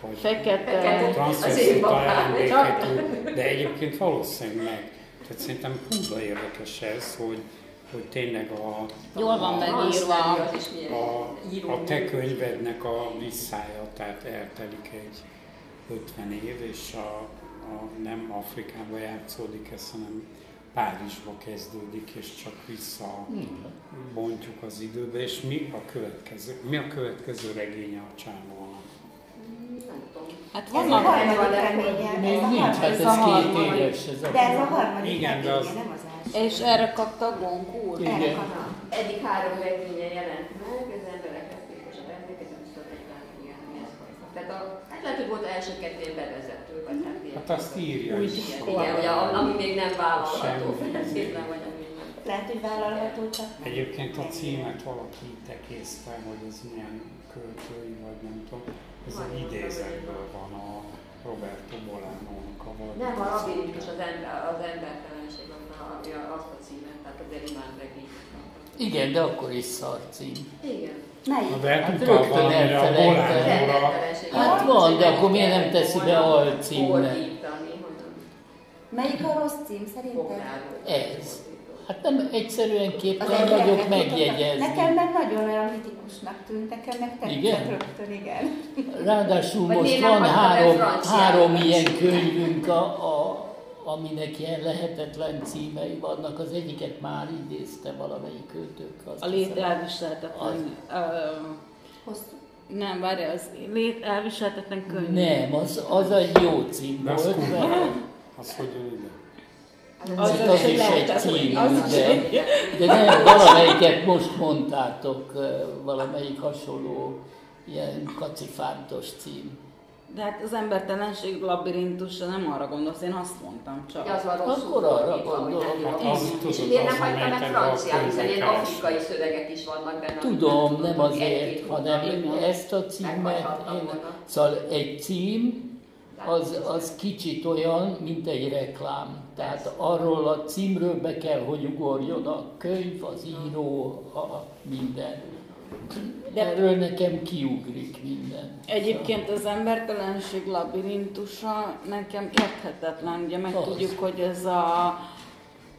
vagy Fekete. Ajándékető, de egyébként valószínűleg meg. Tehát szerintem húzva érdekes ez, hogy, hogy tényleg a, Jól van a, megírva. A, író. a te könyvednek a visszája, tehát eltelik egy 50 év, és a, a nem Afrikában játszódik ez, hanem Párizsba kezdődik, és csak vissza bontjuk az időbe, és mi a következő, mi a következő regénye a tudom. Hát Ez a vannak harmadik reménye. Még ez a nincs, hát ez a két éves ez a De ez a harmadik Igen, de az- nem az első. És erre kapta a gonkúr? Igen. Erre. Eddig három regénye jelent meg, az emberek kezdték most a emléket, nem milyen fajta. Tehát a, lehet, hogy volt az első kettő bevezető, vagy hát ilyen. Hát azt írja Úgy. is. Igen, igen, hogy a, ami még nem vállalható Semmi. feltétlen, vagy ami nem. Lehet, hogy vállalható csak. nem. Egyébként a címet valaki tekészte, hogy ez milyen költői, vagy nem tudom. Ez egy idézetből van a Roberto Bolano-nak a vagy. Nem, a labirintus az, ember, az embertelenség, az azt a címet, tehát azért imád regény. Igen, de akkor is szar cím. Igen. Melyik? Na de hát valamire a. Hát van, de akkor miért nem teszi be alcímnek? Melyik a rossz cím szerinted? Ez. Hát nem egyszerűen képtelen vagyok megjegyezni. Nekem meg nagyon olyan mitikusnak tűnt, nekem meg tetszett Igen? rögtön, igen. Ráadásul most van három, három ilyen könyvünk, a, a, aminek ilyen lehetetlen címei vannak. Az egyiket már idézte valamelyik költők. A lét elviselhetetlen. ö, Hosszú. Nem, várj, az lét elviselhetetlen könyv. Nem, az, az egy jó cím De az volt, mert Az hogy jön ide? az, Az az is egy az cím, az de, de nem, valamelyiket most mondtátok, valamelyik hasonló ilyen kacifántos cím. De hát az embertelenség labirintusa nem arra gondolsz, én azt mondtam csak. Ja, az van rosszul Akkor arra gondolom. nem jó. Az És miért nem hagyta meg amelyikben franciául, a hiszen ilyen afrikai szövegek is vannak benne. Tudom, nem azért, hanem ezt a címet, én, szóval egy cím, az, az kicsit olyan, mint egy reklám. Tehát arról a címről be kell, hogy ugorjon a könyv, az író, a minden. De erről nekem kiugrik minden. Egyébként az embertelenség labirintusa nekem érthetetlen. Ugye meg Az. tudjuk, hogy ez a,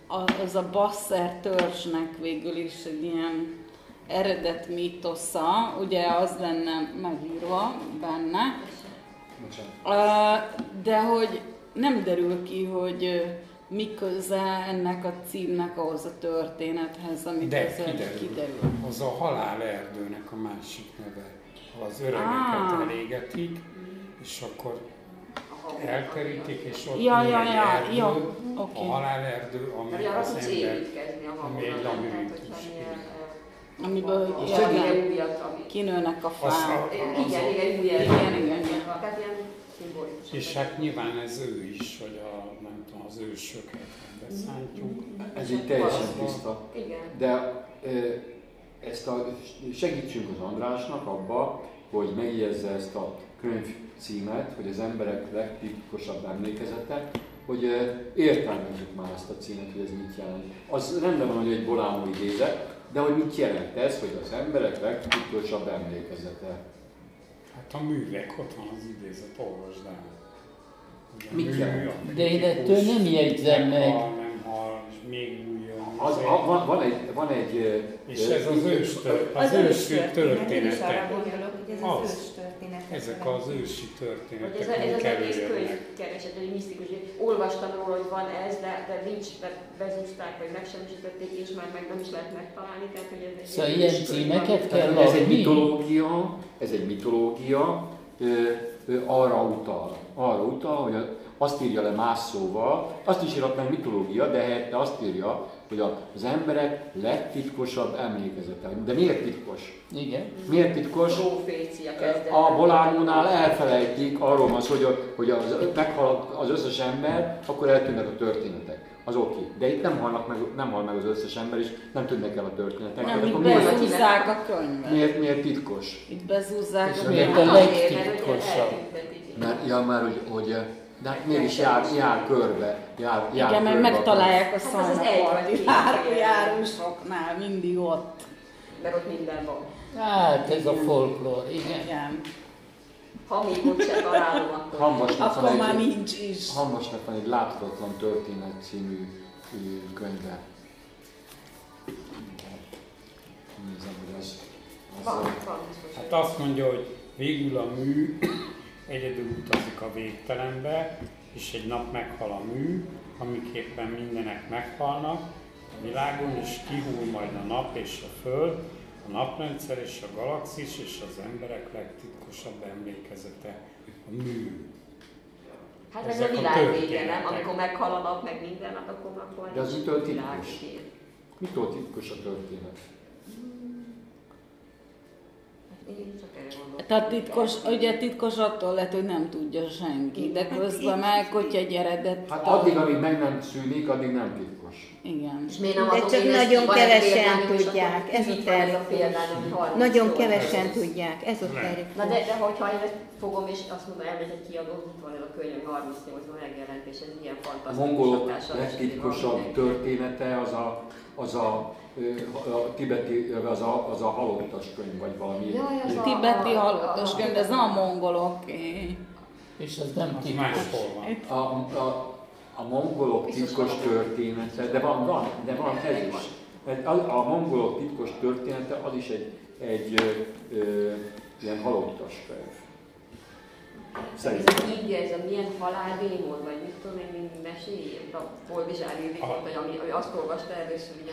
a, ez a Basser törzsnek végül is egy ilyen eredet mítosza, ugye az lenne megírva benne, Ö, de hogy nem derül ki, hogy mi köze ennek a címnek ahhoz a történethez, amit De kiderül. kiderül. Az a halálerdőnek a másik neve. Az öregeket Ah. elégetik, és akkor elterítik, és ott Ja, ja, ja, erdő, jó, a oké. halálerdő, ami arra az ember a ami egy labirintus. milyen, Amiből igen, kinőnek a fák. a- Igen, igen, Igen, igen, igen. Tehát ilyen. És hát nyilván ez ő is, hogy a, nem tudom, az ősöket beszántjuk. Ez így teljesen tiszta. Igen. De ezt a, segítsünk az Andrásnak abba, hogy megjegyezze ezt a könyv címet, hogy az emberek legtipikusabb emlékezete, hogy értelmezzük már ezt a címet, hogy ez mit jelent. Az rendben van, hogy egy Bolánó idézet, de hogy mit jelent ez, hogy az emberek legtipikusabb emlékezete. Hát a művek, ott van az idézet, olvasd el. Mit De én ettől nem jegyzem meg. hal, nem hal, és még újjon. Az, a, van, van egy, van egy És ez az ős, tör- az ős ősi Én is arra gondolok, hogy ez Az. az ős. Ezek az ősi Hogy ez, történetek, ez az egész könyv előjönnek. keresett, egy misztikus, hogy olvastam róla, hogy van ez, de, de nincs, mert bezúzták, vagy megsemmisítették, és már meg nem is lehet megtalálni, tehát hogy ez egy Szóval egy ilyen címeket kell Ez egy adni? mitológia, ez egy mitológia, ö, ö, arra utal, arra utal, hogy a, azt írja le más szóval, azt is íratlan mitológia, de helyette azt írja, hogy az emberek legtitkosabb emlékezete. De miért titkos? Igen. Miért titkos? A Bolánónál elfelejtik, arról van szó, hogy, hogy az, meghal az összes ember, akkor eltűnnek a történetek. Az oké. Okay. De itt nem, halnak meg, nem hal meg az összes ember, és nem tűnnek el a történetek. Nem, itt akkor miért, bezúzzák a könyvet. miért, miért titkos? Itt bezúzzák a miért könyvet. a legtitkosabb? Mert, ja, már, hogy, hogy de hát mégis jár, jár körbe, jár, jár Igen, mert megtalálják a Hát az az egy szalmaparti járósoknál, mindig ott. Mert ott minden van. Hát ez a folklór, igen. Igen. Ha még ott se találom, akkor... Hamvasnak Akkor van már egy, nincs is. Hamvasnak van egy láthatatlan történet című könyve. Nézem, hogy az, az Van, van biztos. Hát azt mondja, hogy végül a mű egyedül utazik a végtelenbe, és egy nap meghal a mű, amiképpen mindenek meghalnak a világon, és kihull majd a nap és a föld, a naprendszer és a galaxis, és az emberek legtitkosabb emlékezete a mű. Hát ez Ezek a a világ vége, nem? Amikor meghal a nap, meg minden nap, akkor akkor De az mitől világ titkos? Mitől titkos a történet? Hát Én csak erre gondoltam. Tehát titkos, ugye titkos attól lett, hogy nem tudja senki, de közben meg, hogyha egy eredet... Hát addig, amíg meg nem szűnik, addig nem titkos. Igen. És miért nem De azok csak nagyon kevesen tudják. Ez a a terv. példány, ami 30 Nagyon kevesen tudják, ez a terv. Na de, de hogyha én ezt fogom, és azt mondom, elmegy egy kiadó, itt van ez a könyv, ami 38-ban megjelent, és ez ilyen A fantasztikus mongolok hatással lesz legtitkosabb története az a, az a, a tibeti, az a, az a halottas könyv, vagy valami. Jaj, az a- Tibeti a- halottas a- könyv, de ez nem a mongolok. És az nem titkos. A, a, a mongolok titkos története, de van, van, de van ez is. Mert A, a mongolok titkos története az is egy, egy ö, ö, ilyen halottas könyv. Ez Szerintem. a így ez a milyen haláldémon, vagy mit tudom én, Aha. volt, vagy ami, ami azt olvasta először, ugye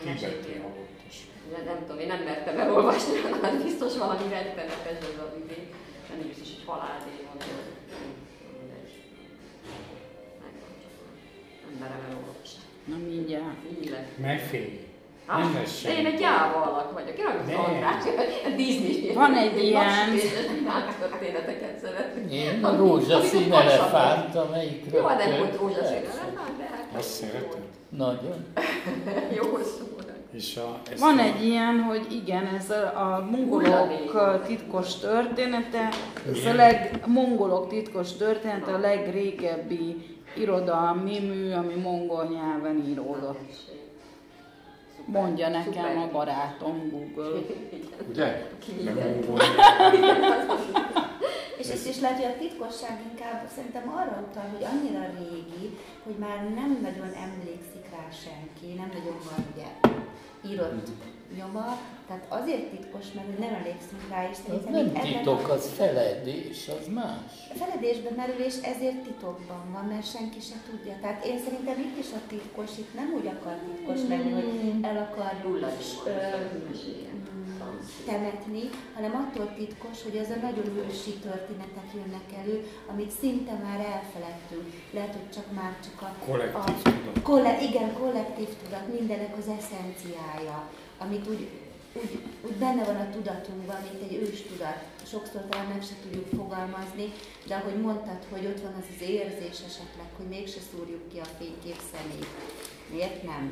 halottas. Nem, nem tudom, én nem mertem elolvasni, hanem biztos valami rettenetes az a izé. Nem biztos, hogy haláldémon. Nem merem elolvasni. Na mindjárt. Így lesz. Ne lesz de én egy gyáva alak vagyok, én az András, a Disney. Van egy ilyen- történeteket szeretnék. Én a rózsaszín elefánt, amelyikről Jó, nem volt rózsaszín elefánt, de hát Azt szereted? Nagyon. (laughs) jó szó. És a, Van a, egy ilyen, hogy igen, ez a, a mongolok titkos története, ez a leg, mongolok titkos története a legrégebbi irodalmi mű, ami mongol nyelven íródott. Mondja nekem a barátom Google. (laughs) Ugye? Nem És ez is lehet, hogy a titkosság inkább szerintem arra utal, hogy annyira régi, hogy már nem nagyon emlékszik rá senki, nem nagyon van ugye írott nyoma, tehát azért titkos, mert hogy nem emlékszünk rá, és szerintem nem titok, a az feledés, az más. feledésbe merül, és ezért titokban van, mert senki se tudja. Tehát én szerintem itt is a titkos, itt nem úgy akar titkos lenni, hogy el akarjuk ö, temetni, hanem attól titkos, hogy az a nagyon ősi történetek jönnek elő, amit szinte már elfeledtünk. Lehet, hogy csak már csak a, kollektív a tudat. kolle, igen, kollektív tudat, mindenek az eszenciája, amit úgy, úgy, úgy benne van a tudatunkban, mint egy ős tudat. Sokszor talán meg se tudjuk fogalmazni, de ahogy mondtad, hogy ott van az az érzés esetleg, hogy mégse szúrjuk ki a fénykép szemét. Miért nem?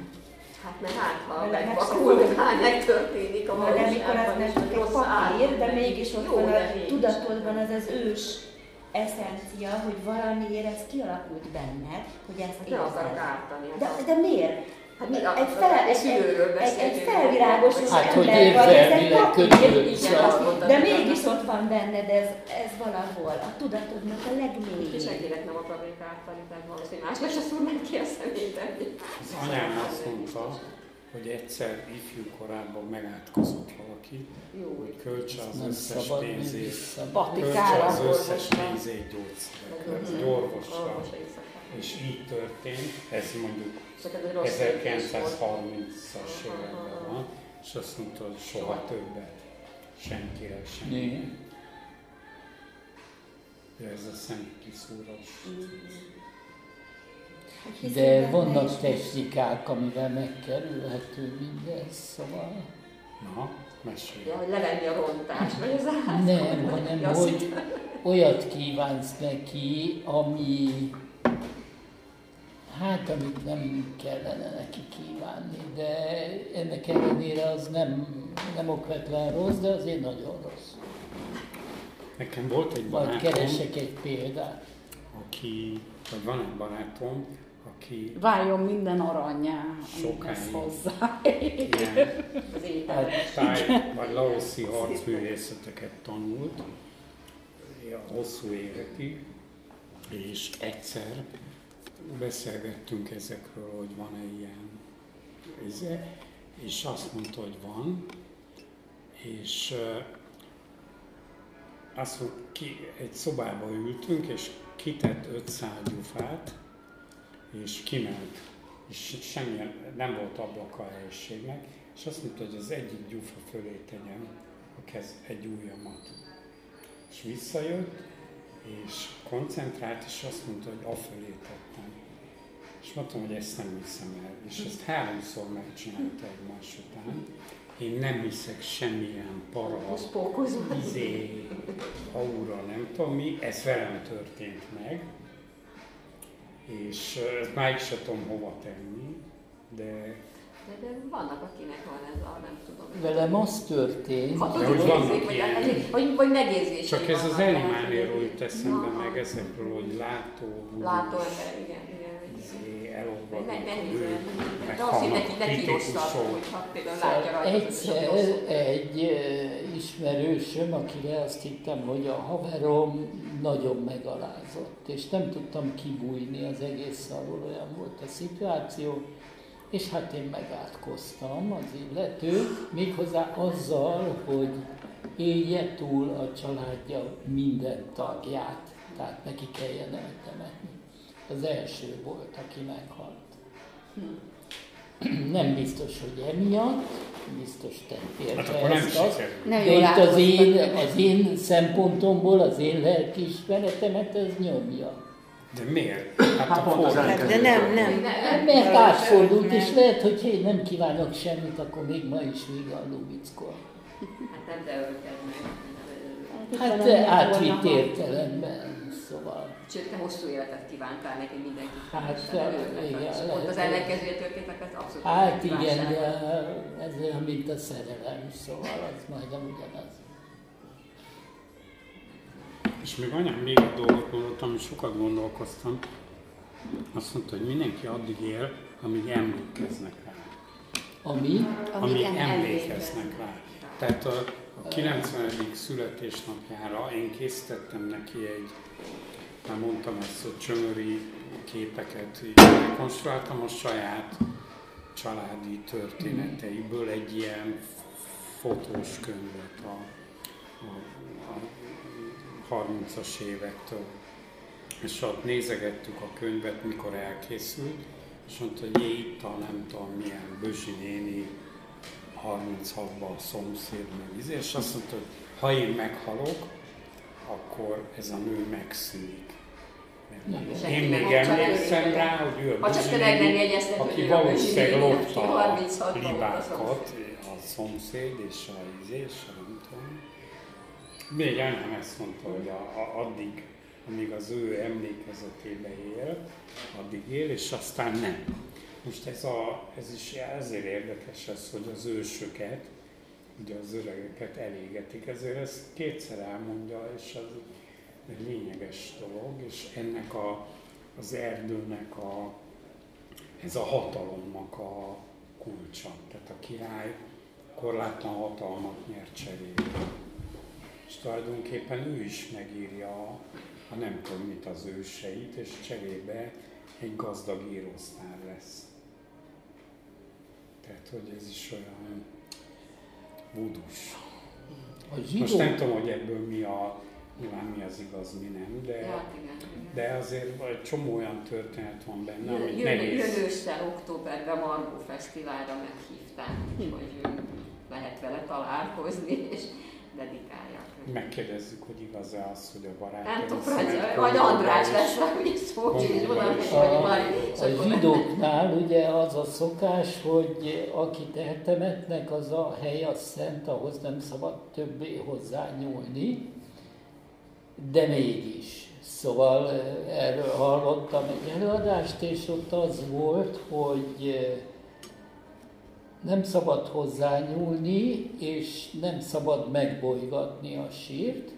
Hát mert hát, ha Vele meg megvakul, sem- hát megtörténik a Vagy amikor az valóságban, nem csak egy papír, de mégis ott van a tudatodban az az ős eszencia, hogy valamiért ez kialakult benned, hogy ezt Hát nem akarok érzed. ártani. De, de miért? Hát mi egy, fel, egy, szülőről egy, egy, egy beszélünk. felvirágosult Hát, hogy ember vagy, ez egy érzelmileg papír, kötődsz igen, a- az- de mégis ott van benned ez, ez valahol, a tudatodnak a És legmélyén. senkinek nem akarnék ártani, tehát valószínűleg másnak se szúrnám ki a szemét. Az anyám azt mondta, hogy egyszer ifjú korában megátkozott valaki, Jó. hogy költse az összes még pénzét, költse az összes pénzét gyógyszerekre, egy orvosra. És így történt, ez mondjuk Csak ez egy rossz érzés volt. 1930-as években van, és azt mondta, hogy soha többet senkire sem. Igen. De ez a szent kiszúrás. de vannak technikák, amivel megkerülhető mindez, szóval... Na, mesélj. Ja, hogy levenni a rontást, vagy az áll. Nem, hanem hogy olyat kívánsz neki, ami hát amit nem kellene neki kívánni, de ennek ellenére az nem, nem okvetlen rossz, de azért nagyon rossz. Nekem volt egy Majd barátom, keresek egy példát. aki, vagy van egy barátom, aki Váljon minden aranyá, Sokáig. hozzá. ilyen Az én hát, táj, vagy laoszi harcművészeteket tanult, a hosszú évekig, és egyszer beszélgettünk ezekről, hogy van-e ilyen, izé, és azt mondta, hogy van, és azt mondta, ki, egy szobába ültünk, és kitett 500 gyufát, és kiment, és semmi, nem volt ablaka a helyiségnek, és azt mondta, hogy az egyik gyufa fölé tegyem a kez, egy ujjamat. És visszajött, és koncentrált, és azt mondta, hogy afölé tettem. És mondtam, hogy ezt nem hiszem el. És ezt háromszor megcsinálta egymás után. Én nem hiszek semmilyen para, izé, aura, nem tudom mi, ez velem történt meg, és ezt máig se tudom hova tenni, de De, de vannak, akinek van ez a, nem tudom. Velem az történt, Ha tudod, hogy vannak érzék, vagy, vagy, vagy megérzései csak ez az animáléről hogy- jut eszembe Na, meg ezekről, hogy látó, Látó ember, igen, igen. izé, elolvadnak Meg- sok Egyszer egy ismerősöm, akire azt hittem, hogy a haverom nagyon megalázott, és nem tudtam kibújni az egész szarul, olyan volt a szituáció, és hát én megátkoztam az illetőt, méghozzá azzal, hogy élje túl a családja minden tagját, tehát neki kelljen eltemetni. Az első volt, aki meghalt. Nem biztos, hogy emiatt, biztos tett érte Hát akkor nem ezt azt. Nem de itt az én, az én szempontomból, az én lelkiismeretemet ez nyomja. De miért? Hát, Hát a pont ellenkező. De nem, nem. Ne- Mert átfordult, és lehet, hogy én nem kívánok semmit, akkor még ma is vége a lubickor. Hát nem, de. Hát átvitt értelemben, szóval. Sőt, te hosszú életet kívántál neki mindenki. Hát, Örülnek, igen, Pont az ellenkezője történt, az abszolút Hát igen, de ez olyan, mint a szerelem, szóval az majdnem ugyanaz. És még anyám még egy dolgot mondott, amit sokat gondolkoztam. Azt mondta, hogy mindenki addig él, amíg emlékeznek rá. Ami Amíg em- emlékeznek rá. Tehát a, a 90. születésnapjára én készítettem neki egy, már mondtam ezt, hogy csömöri képeket rekonstruáltam a saját családi történeteiből egy ilyen fotós könyvet a, a 30-as évektől. És ott nézegettük a könyvet, mikor elkészült, és mondta, hogy jé, itt a nem tudom milyen Bözsi néni 36-ban a szomszéd, meg izé, és azt mondta, hogy ha én meghalok, akkor ez a nő megszűnik. És Én még emlékszem rá, hogy ő a Bözsi aki valószínűleg lopta a 36 volt a libákat, a szomszéd és a izé, és a. Még anyám ezt mondta, hogy a, a, addig, amíg az ő emlékezetébe él, addig él, és aztán nem. Most ez, a, ez is ezért érdekes ez, hogy az ősöket, ugye az öregeket elégetik, ezért ezt kétszer elmondja, és az egy lényeges dolog, és ennek a, az erdőnek a, ez a hatalomnak a kulcsa. Tehát a király korlátlan hatalmat nyer cserébe. És tulajdonképpen ő is megírja a, a nem tudom mit az őseit, és cserébe egy gazdag írósztár lesz. Tehát, hogy ez is olyan vudus. a Most zsidó, nem tudom, hogy ebből mi a, nyilván mi az igaz, mi nem, de, Ja, igen, igen. de azért egy csomó olyan történet van benne, Jön, amit jön, nehéz. jön ősszel, októberben Margó Fesztiválra meghívták, hogy lehet vele találkozni, és dedikálja. Megkérdezzük, hogy igaz-e az, hogy a barát. Nem tudom, francia, vagy András lesz hogy szó, és oda, a, a zsidóknál ugye az a szokás, hogy akit eltemetnek, az a hely a szent, ahhoz nem szabad többé hozzá nyúlni, de mégis. Szóval erről hallottam egy előadást, és ott az volt, hogy nem szabad hozzányúlni, és nem szabad megbolygatni a sírt,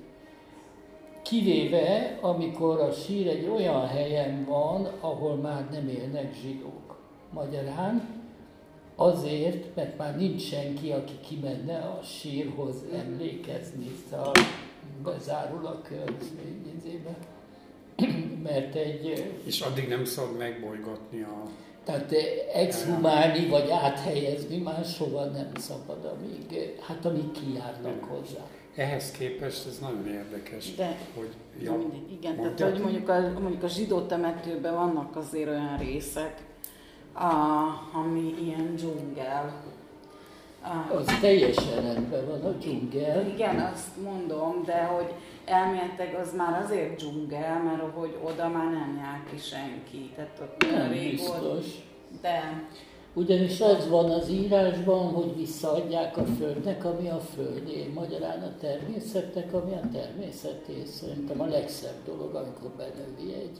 kivéve, amikor a sír egy olyan helyen van, ahol már nem élnek zsidók. Magyarán azért, mert már nincs senki, aki kimenne a sírhoz emlékezni, szóval bezárul a kör (clears throat) mert egy... És addig nem szabad megbolygatni a tehát eh, exhumálni vagy áthelyezni máshova nem szabad, amíg, eh, hát amíg kijárnak hozzá. Ehhez képest ez nagyon érdekes, De, hogy ja, mindig, igen, tehát hogy mondjuk a, mondjuk a zsidó temetőben vannak azért olyan részek, a, ami ilyen dzsungel. A, az teljesen rendben van a dzsungel. Igen, azt mondom, de hogy elméletek az már azért dzsungel, mert hogy oda már nem jár ki senki. Tehát ott nem biztos. Volt, de... Ugyanis az van az írásban, hogy visszaadják a földnek, ami a földé, magyarán a természetnek, ami a természeté. Szerintem a legszebb dolog, amikor benövi egy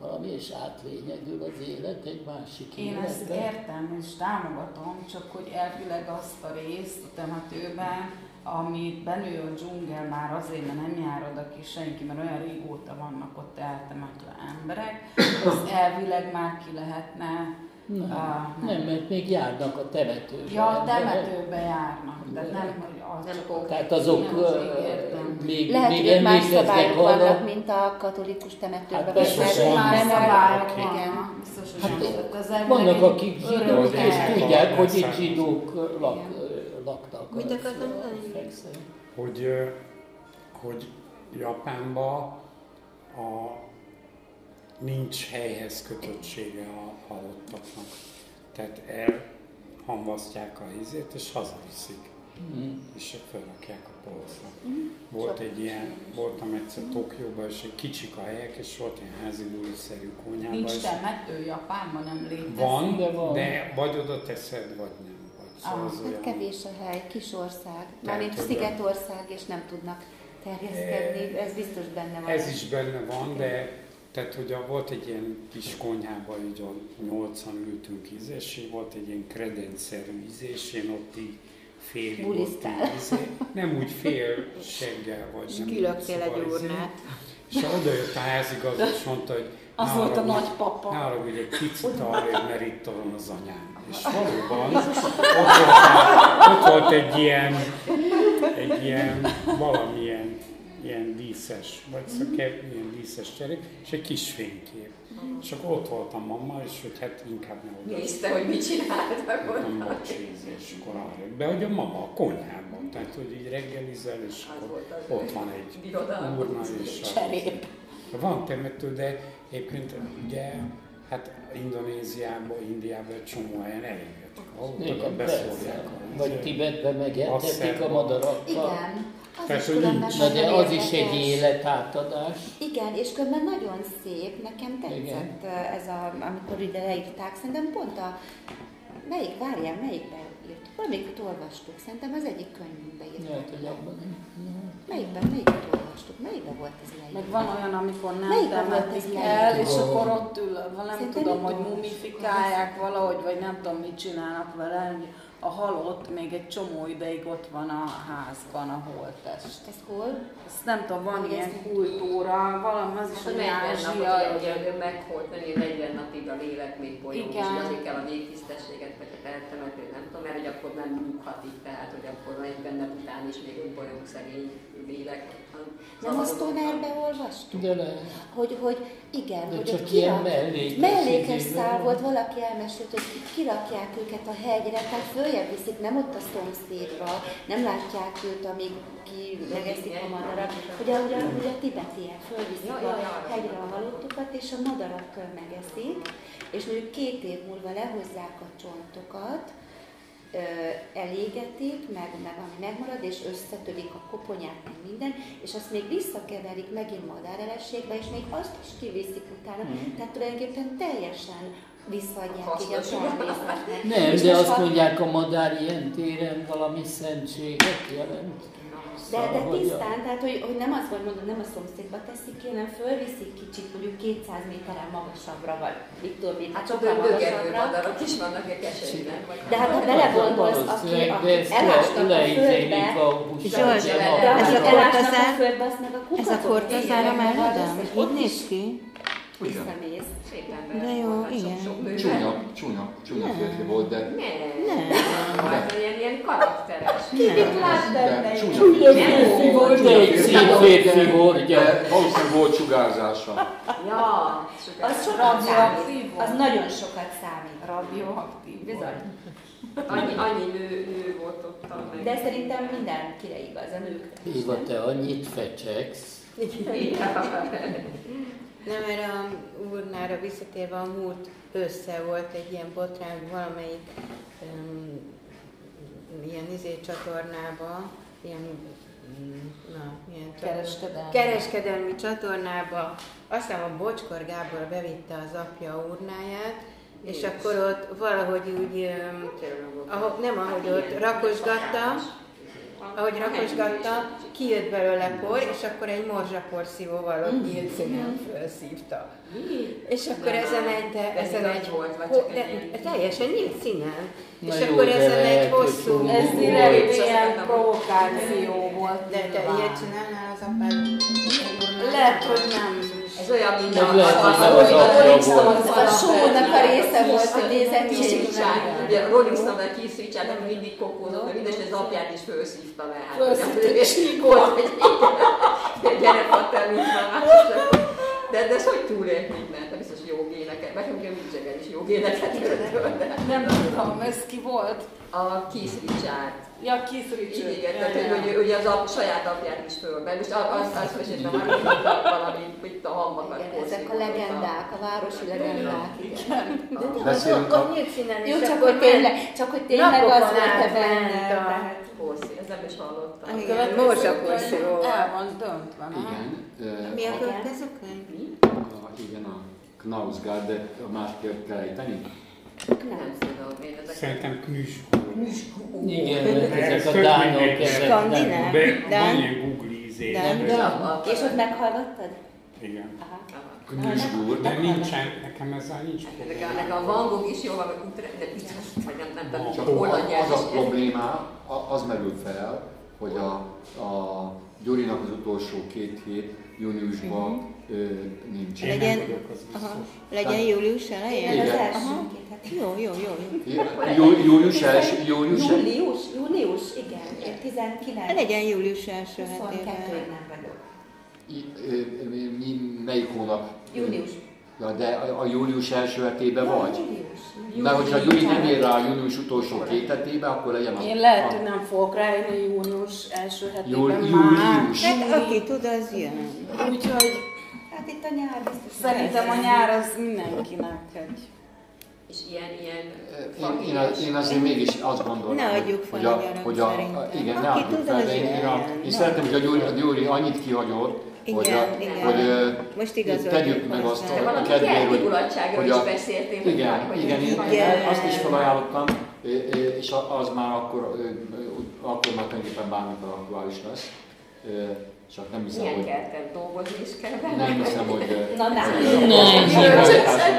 valami, és átlényegül az élet egy másik Én életbe. ezt értem, és támogatom, csak hogy elvileg azt a részt a temetőben, ami benő a dzsungel már azért, mert nem jár oda ki senki, mert olyan régóta vannak ott eltemetve emberek, az (coughs) elvileg már ki lehetne nem, uh, nem. nem, mert még járnak a temetőbe. Ja, a temetőbe járnak, de nem, hogy az nem csak Tehát azok nem, még, Lehet, még hogy más szabályok arra, vannak, mint a katolikus temetőben. Hát persze, más szabályok, igen. Hát, vannak, akik zsidók, és tudják, hogy itt zsidók lak, laktak. Mit akartam Hogy, hogy Japánban a, nincs helyhez kötöttsége a halottaknak. Tehát elhamvasztják a hízét, és hazaviszik. Mm. És felrakják a polcra. Mm. Volt egy ilyen, voltam egyszer Tokióban, és egy kicsik a helyek, és volt ilyen házi szerű konyhában. Nincs temető Japánban, nem létezik. Van, de, van. de vagy oda teszed, vagy nem. Szóval ah, hát kevés a hely, kis ország, mármint szigetország, és nem tudnak terjeszkedni, ez biztos benne van. Ez is benne van, de tehát hogy volt egy ilyen kis konyhában, így a nyolcan ültünk ízés, volt egy ilyen kredencszerű ízés, én ott így fél ott ízé, nem úgy fél (laughs) seggel vagy. És kilöktél egy urnát. És oda jött a házigazda, és mondta, hogy az volt a nagypapa. Nála hogy egy picit arra, mert itt van az anyám. És valóban ott volt, ott volt egy ilyen, egy ilyen valamilyen ilyen díszes, vagy szóval ilyen díszes cserék, és egy kis fénykép. És akkor ott volt a mamma, és hogy hát inkább ne oda. Nézte, hogy mit csináltak ott. Bocséz, és akkor arra. De hogy a mama a konyhában, tehát hogy így reggelizel, és akkor ott van egy urna, és cserép. Van temető, de egyébként ugye hát Indonéziában, Indiában egy csomó helyen elégetik. Ahol beszólják. Vagy Tibetben megentetik a madarakkal. Igen. Az Persze, is. Na de az is egy életátadás. Igen, és különben nagyon szép, nekem tetszett Igen. ez, a, amikor ide leírták, szerintem pont a, melyik, várjál, melyikben írt? Valamiket olvastuk, szerintem az egyik könyvünkben írták. Lehet, hogy abban Melyikben, melyiket olvastuk? Melyikben volt ez leírva? Meg van olyan, amikor nem temetik el, és akkor ott ül, nem tudom, hogy mumifikálják valahogy, vagy nem tudom, mit csinálnak vele, a halott még egy csomó ideig ott van a házban, a holttest. Ez hol? Ezt nem tudom, van hogy ilyen kultúra, valami az is, hogy ázsiai. Ugye megholt, mert 40 napig a lélek még bolyog, és azért kell a végtisztességet, vagy a eltemető, nem tudom, mert hogy akkor nem nyughat így, tehát hogy akkor egy benne után is még egy bolyog szegény lélek. Nem azt Tonnerbe olvastuk? De nem. Hogy, hogy igen, De hogy csak kirak, mellékes, mellékes szál volt, valaki elmesélt, hogy kirakják őket a hegyre, tehát följebb viszik, nem ott a szomszédba, nem látják őt, amíg ki megeszik a madarat. Ugye, ugye, ugye a tibetiek fölviszik a hegyre a halottokat, és a madarak megeszik, és mondjuk két év múlva lehozzák a csontokat, elégetik, meg, meg ami megmarad, és összetörik a koponyát, meg minden, és azt még visszakeverik megint madárelességbe, és még azt is kiviszik utána. Hmm. Tehát tulajdonképpen teljesen visszaadják így a természetnek. Nem, És de azt ha- mondják, a madár ilyen téren valami szentséget jelent. De, de Szóval, hogy tisztán, tehát hogy, hogy nem az van, mondom, nem a szomszédba teszik ki, hanem fölviszik kicsit, mondjuk 200 méteren magasabbra, vagy mit tudom én, Hát sokkal csak dögergő magasabbra. madarak is vannak, keserűnek. vagy- De hát ha belegondolsz, aki, aki elástak a földbe, Zsolt, de Ez a elásnak a kortazár- földbe, azt meg a Ez a kortazár a Így ott néz ki? Visszamész. Szép ember De jó, volt, sok- igen. sok nő. Csúnya, csúnya, csúnya férfi volt, de Nem. Hát ilyen, ilyen karakteres. Mit lát benne? csúnya Nem volt. De egy szép férfi hordja. de valószínűleg volt sugárzása. Ja, Az sokat számít. Az nagyon sokat számít. Radioaktív. Bizony. Annyi, annyi nő, nő volt ott. meg. De szerintem mindenkire igaz, a nőkre. nem? te annyit fecseksz. Nem, erre a urnára visszatérve a múlt össze volt egy ilyen botrány, valamelyik um, ilyen izé csatornába, ilyen, na, csatorna- Kereskedelmi. kereskedelmi csatornába, aztán a Bocskor Gábor bevitte az apja urnáját, és akkor ott valahogy úgy, öm, ahogy, nem ahogy ott rakosgatta, ahogy rakosgatta, kijött belőle por, és akkor egy morzsaporszívóval ott nyílt színen felszívta. És akkor ezen egy, de, De ezen egy, volt, vagy ho, csak de, teljesen nyílt színen. Na és jó, akkor ezen egy hosszú... Ez direkt ilyen provokáció volt. De te ilyet csinálnál az apád? Lehet, hogy nem. Ez olyan, mint Meg a, a, a, nem Rolling. Stones a show-nak a része volt, hogy nézek Keith ki, Richard, meg- ugye a Rolling Stone, a Keith Richard, ami mindig kokózott, mert minden, és az apját is felszívta le. Hát, Felszívta, és volt, hogy gyere, Pater, mit van más. De, de ez hogy túlélt mindent? Nem biztos jó hogy a Mick Jagger is jó de Nem tudom, ez ki volt? a Keith Richard. Ja, Richard. Igen, Ja, tehát ja. hogy, hogy, hogy az a saját apját is fölben. Most az, az, az meséltem már, hogy (laughs) valami, itt a hamvakat Igen, ezek a legendák, a városi legendák. Igen. De nem, az Beszélünk a- nyílt színen, Jó, csak hogy tényleg, csak hogy tényleg az volt benne. Hosszi, ez nem is hallottam. Igen, morzsaporszívó. El van döntve, nem? Igen. Mi a következő könyv? Igen, a Knausgard, de a másképp kell ejteni. Nem tudom. Szerintem knüs. Igen, ezek a dánok, Skandináv. nem. De- van ilyen Google ízé. De- És ott meghallgattad? Igen. Knüsgur. De nincsen, nekem ezzel nincs Nekem, probléma. nekem a Van Gogh is jó de vagy nem, nem, nem, Csak holland az a probléma, az merül fel, hogy a, a Gyurinak az utolsó két hét júniusban ö, nincs. Legyen- vagyok az Aha. Legyen július elején? Igen, az Aha. hete. Jó, jó, jó. Jú, július első, július. Július, július, igen. Én 19. Legyen július első 22 hetében. nem vagyok. Mi- Melyik hónap? Július. Ja, de a, a július első hetében vagy? Július. Mert hogyha Gyuri nem ér rá a június utolsó két hetébe, akkor legyen a... Én lehet, hogy a, nem fogok rájönni június első hetében Júl- már. július. Hát aki tud, az jön. Úgyhogy Hát itt a nyár biztos. szerintem a nyár az mindenkinek egy. És ilyen, ilyen Én, én, az- én azért mégis azt gondolom, Ne adjuk fel hogy a, a hogy a, szerintem. igen, ne adjuk fel, de én, én, a, én szeretném, hogy a Gyuri, a Gyuri annyit kihagyott, hogy, a, Igen, igen. hogy Most tegyük meg azt a, a kedvéért, hogy, hogy is a, beszéltél, hogy igen, hogy igen, én, Igen. azt is felajánlottam, és a- az már akkor, akkor már tulajdonképpen bármikor aktuális lesz. Csak nem hiszem, Milyen hogy kell dolgozni is kell nem hiszem, hogy Na, Nem. hogy-